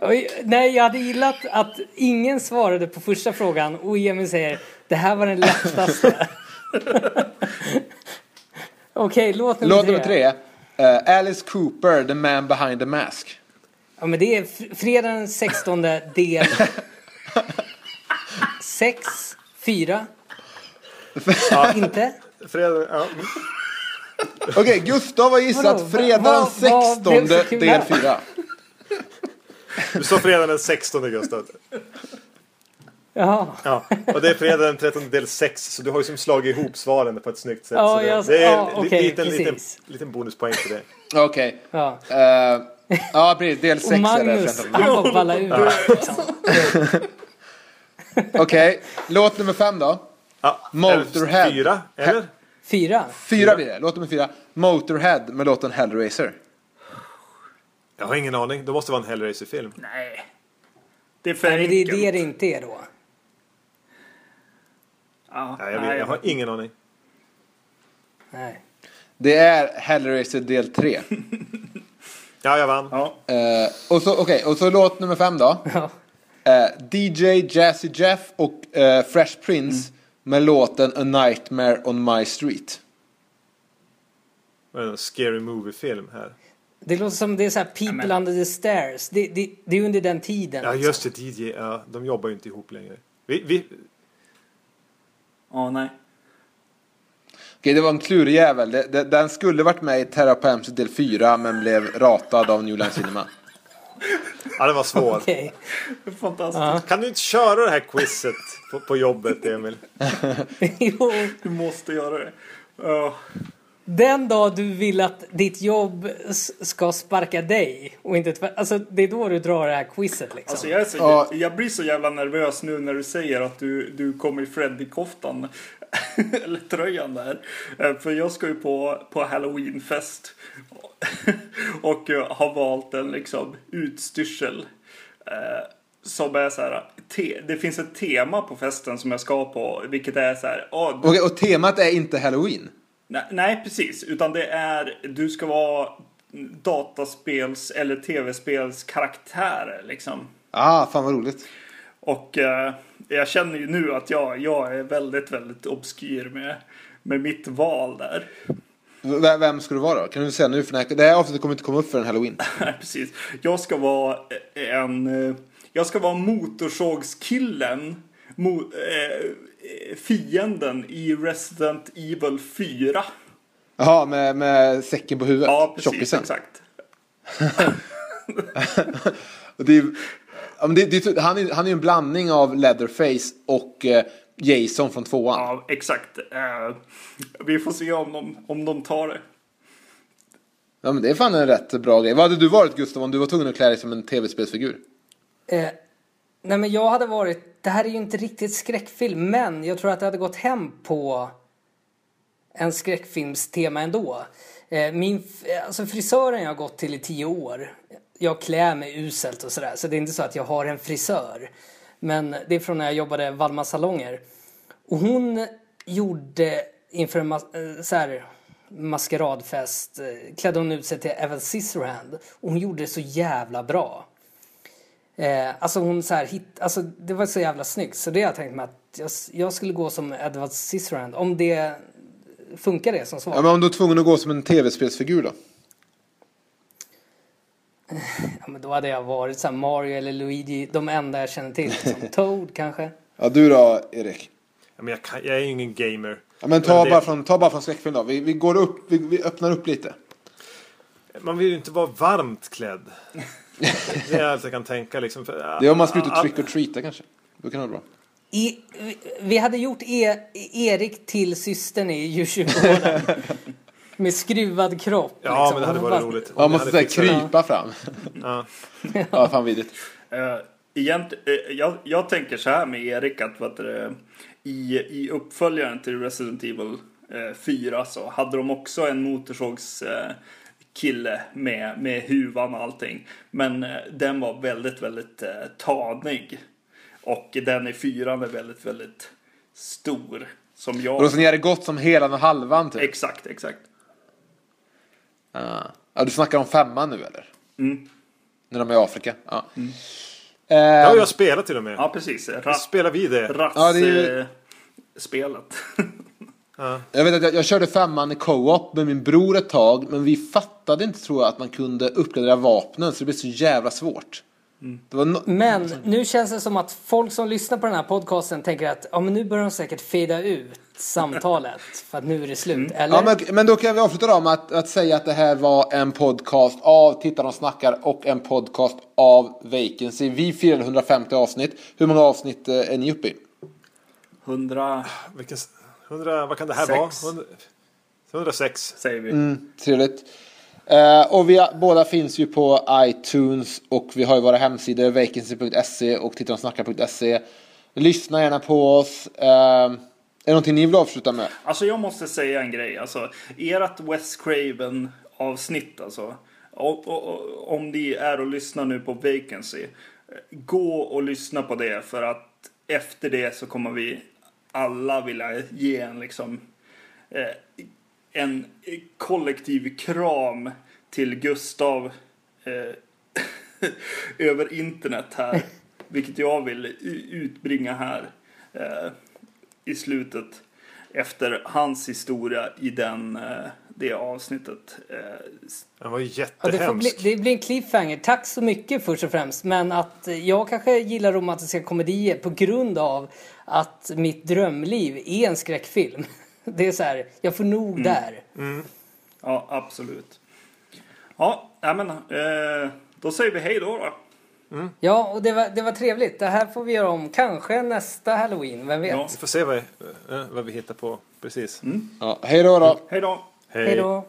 Oj, nej, jag hade gillat att ingen svarade på första frågan och Emil säger det här var den lättaste. Okej, låt nummer låt tre. nummer tre. Eh, Alice Cooper, The Man Behind the Mask. Ja, men det är fr- fredag den 16 del 6, 4. Inte? Fredag, ja. Okej, Gustav har gissat Vadå? fredag Vad- blev 16 så kul del här? 4. Du sa fredag den 16 Gustav. Jaha. Ja, och det är fredag den 13 del 6 så du har ju som slagit ihop svaren på ett snyggt sätt. Ja, så det, jag- det är ja, en okej, liten, liten, precis. liten bonuspoäng för det. Okej. Ja. Eh, ja, precis. Del 6 Och är det. Magnus, han bara ballar ur. Liksom. Okej, låt nummer fem då. Ja, Motorhead. Fyra, eller? Fyra. Fyra blir det. Låt nummer fyra. Motorhead med låten Hellraiser. Jag har ingen aning. Det måste vara en Hellraiser-film. Nej. Det är för Nej, men det är enkelt. det det inte är då. Ja, Nej, jag, vet, jag har ingen aning. Nej. Det är Hellraiser del 3. Ja, jag vann. Ja. Eh, och, så, okej, och så låt nummer fem då. Ja. Eh, DJ Jazzy Jeff och eh, Fresh Prince med låten A Nightmare on My Street. Det är en scary movie-film här. Det låter som det är så här People men- under the stairs. Det, det, det är under den tiden. Ja, liksom. just det. DJ. Ja, de jobbar ju inte ihop längre. Vi, vi, Ja, nej. Okej, det var en klurig jävel. Det, det, den skulle varit med i Terra Amsterdam del 4 men blev ratad av New Line Cinema. ja, det var svårt. Okej. Fantastiskt. Kan du inte köra det här quizet på, på jobbet, Emil? Jo. Du måste göra det. Ja. Den dag du vill att ditt jobb ska sparka dig och inte tvärt. Alltså det är då du drar det här quizet liksom. Alltså jag, är så, Ja. jag blir så jävla nervös nu när du säger att du, du kommer i Freddy-koftan. Eller tröjan där. Eh, För jag ska ju på, på Halloweenfest. Och eh, har valt en liksom utstyrsel. eh, Som är så här. Te, det finns ett tema på festen som jag ska på. Vilket är så här. ah, du, Okej, och temat är inte Halloween. nej, nej precis. Utan det är. Du ska vara dataspels eller tv-spels karaktärer liksom. Ah, fan vad roligt. Och eh, jag känner ju nu att jag, jag är väldigt, väldigt obskyr med, med mitt val där. V- vem ska du vara då? Kan du säga nu? För den här, det här avsnittet kommer inte komma upp förrän Halloween. Nej, precis. Jag ska vara en... Jag ska vara motorsågskillen. Mo, eh, fienden i Resident Evil 4. Jaha, med, med säcken på huvudet? Ja, precis. Tjockisen. Exakt. Det är, ja, men det, det, han, är, han är ju en blandning av Leatherface och eh, Jason från tvåan. Ja, exakt. Eh, vi får se om de, om de tar det. Ja, men det är fan en rätt bra grej. Vad hade du varit Gustav om du var tvungen att klä dig som en tv-spelsfigur? Eh, nej men jag hade varit, det här är ju inte riktigt skräckfilm men jag tror att det hade gått hem på en skräckfilmstema ändå. Eh, min, alltså frisören jag har gått till i tio år, jag klär mig uselt och sådär så det är inte så att jag har en frisör. Men det är från när jag jobbade Valma salonger. Och hon gjorde inför en mas- eh, så här, maskeradfest, eh, klädde hon ut sig till Evan Scissorhand och hon gjorde det så jävla bra. Eh, alltså hon så här hit, alltså det var så jävla snyggt så det har jag tänkt mig att jag, jag skulle gå som Edward Scissorhand om det funkar det som svar. Ja, men om du är tvungen att gå som en tv-spelsfigur då? Ja, men då hade jag varit så här Mario eller Luigi, de enda jag känner till. Som Toad kanske. Ja, du då Erik? Ja, men jag, kan, jag är ju ingen gamer. Ja, men ta, Men det- bara från, ta bara från skräckfilm då. Vi, vi går upp, vi, vi öppnar upp lite. Man vill ju inte vara varmt klädd. Det är allt jag kan tänka liksom. För, Det är om man ska ut och trick or treata kanske. Då kan det vara bra. I, vi- vi hade gjort e, Erik till systern i djurkyrkogården. Med skruvad kropp. Ja, liksom. men det hade varit bara- roligt. Man måste såhär det. krypa fram. Ja. Ja, fan vidrigt. Uh, egent, eh, jag, jag tänker så här med Erik att vad det, i, i uppföljaren till Resident Evil eh, 4 så hade de också en motorsågs eh, kille med, med huvan och allting. Men eh, den var väldigt, väldigt eh, tanig. Och den i fyran är väldigt, väldigt stor. Som jag... Och då så ni hade gått som hela och halvan typ? Exakt, exakt. Ja. ja, du snackar om femman nu eller? Mm. När de är i Afrika? Ja. Har Eh, jag spelat till och med. Ja, precis. Ra- Spelar vi det? Ja, det är ju- Rass-spelet. jag vet att jag, jag körde femman i co-op med min bror ett tag. Men vi fattade inte tror jag att man kunde uppgradera vapnen. Så det blev så jävla svårt. Det var no- Men nu känns det som att folk som lyssnar på den här podcasten tänker att ja, men nu börjar de säkert fada ut samtalet för att nu är det slut. Eller? Ja, men, men då kan vi avsluta då med att, att säga att det här var en podcast av Tittarna snackar och en podcast av Vacancy. Vi firade 150 avsnitt. Hur många avsnitt eh, är ni uppe i? 100 Vilken, 100, vad kan det här Sex. vara? 100, 106. säger vi. Mm, trevligt. Eh, och vi båda finns ju på iTunes och vi har ju våra hemsidor vacancy.se och tittarochsnackar.se. Lyssna gärna på oss. Är det någonting ni vill avsluta med? Alltså jag måste säga en grej. Alltså, ert West Craven avsnitt alltså. Och, och, och, om ni är och lyssnar nu på Vacancy. Gå och lyssna på det för att efter det så kommer vi alla vilja ge en liksom eh, en kollektiv kram till Gustav eh, över internet här. Vilket jag vill utbringa här eh, i slutet efter hans historia i den, eh, det avsnittet. Eh, Den var ju Ja, det, bli, jättehemsk. det blir en cliffhanger. Tack så mycket först och främst. Men att eh, jag kanske gillar romantiska komedier på grund av att mitt drömliv är en skräckfilm. Det är så här, jag får nog där. ja, absolut. Ja, men då säger vi hej då. då. Ja, och det var, det var trevligt. Det här får vi göra om kanske nästa halloween, vem vet? Ja. Vi får se vad, eh, vad vi hittar på. Precis. Ja, hej då då. Hej då. Hej då.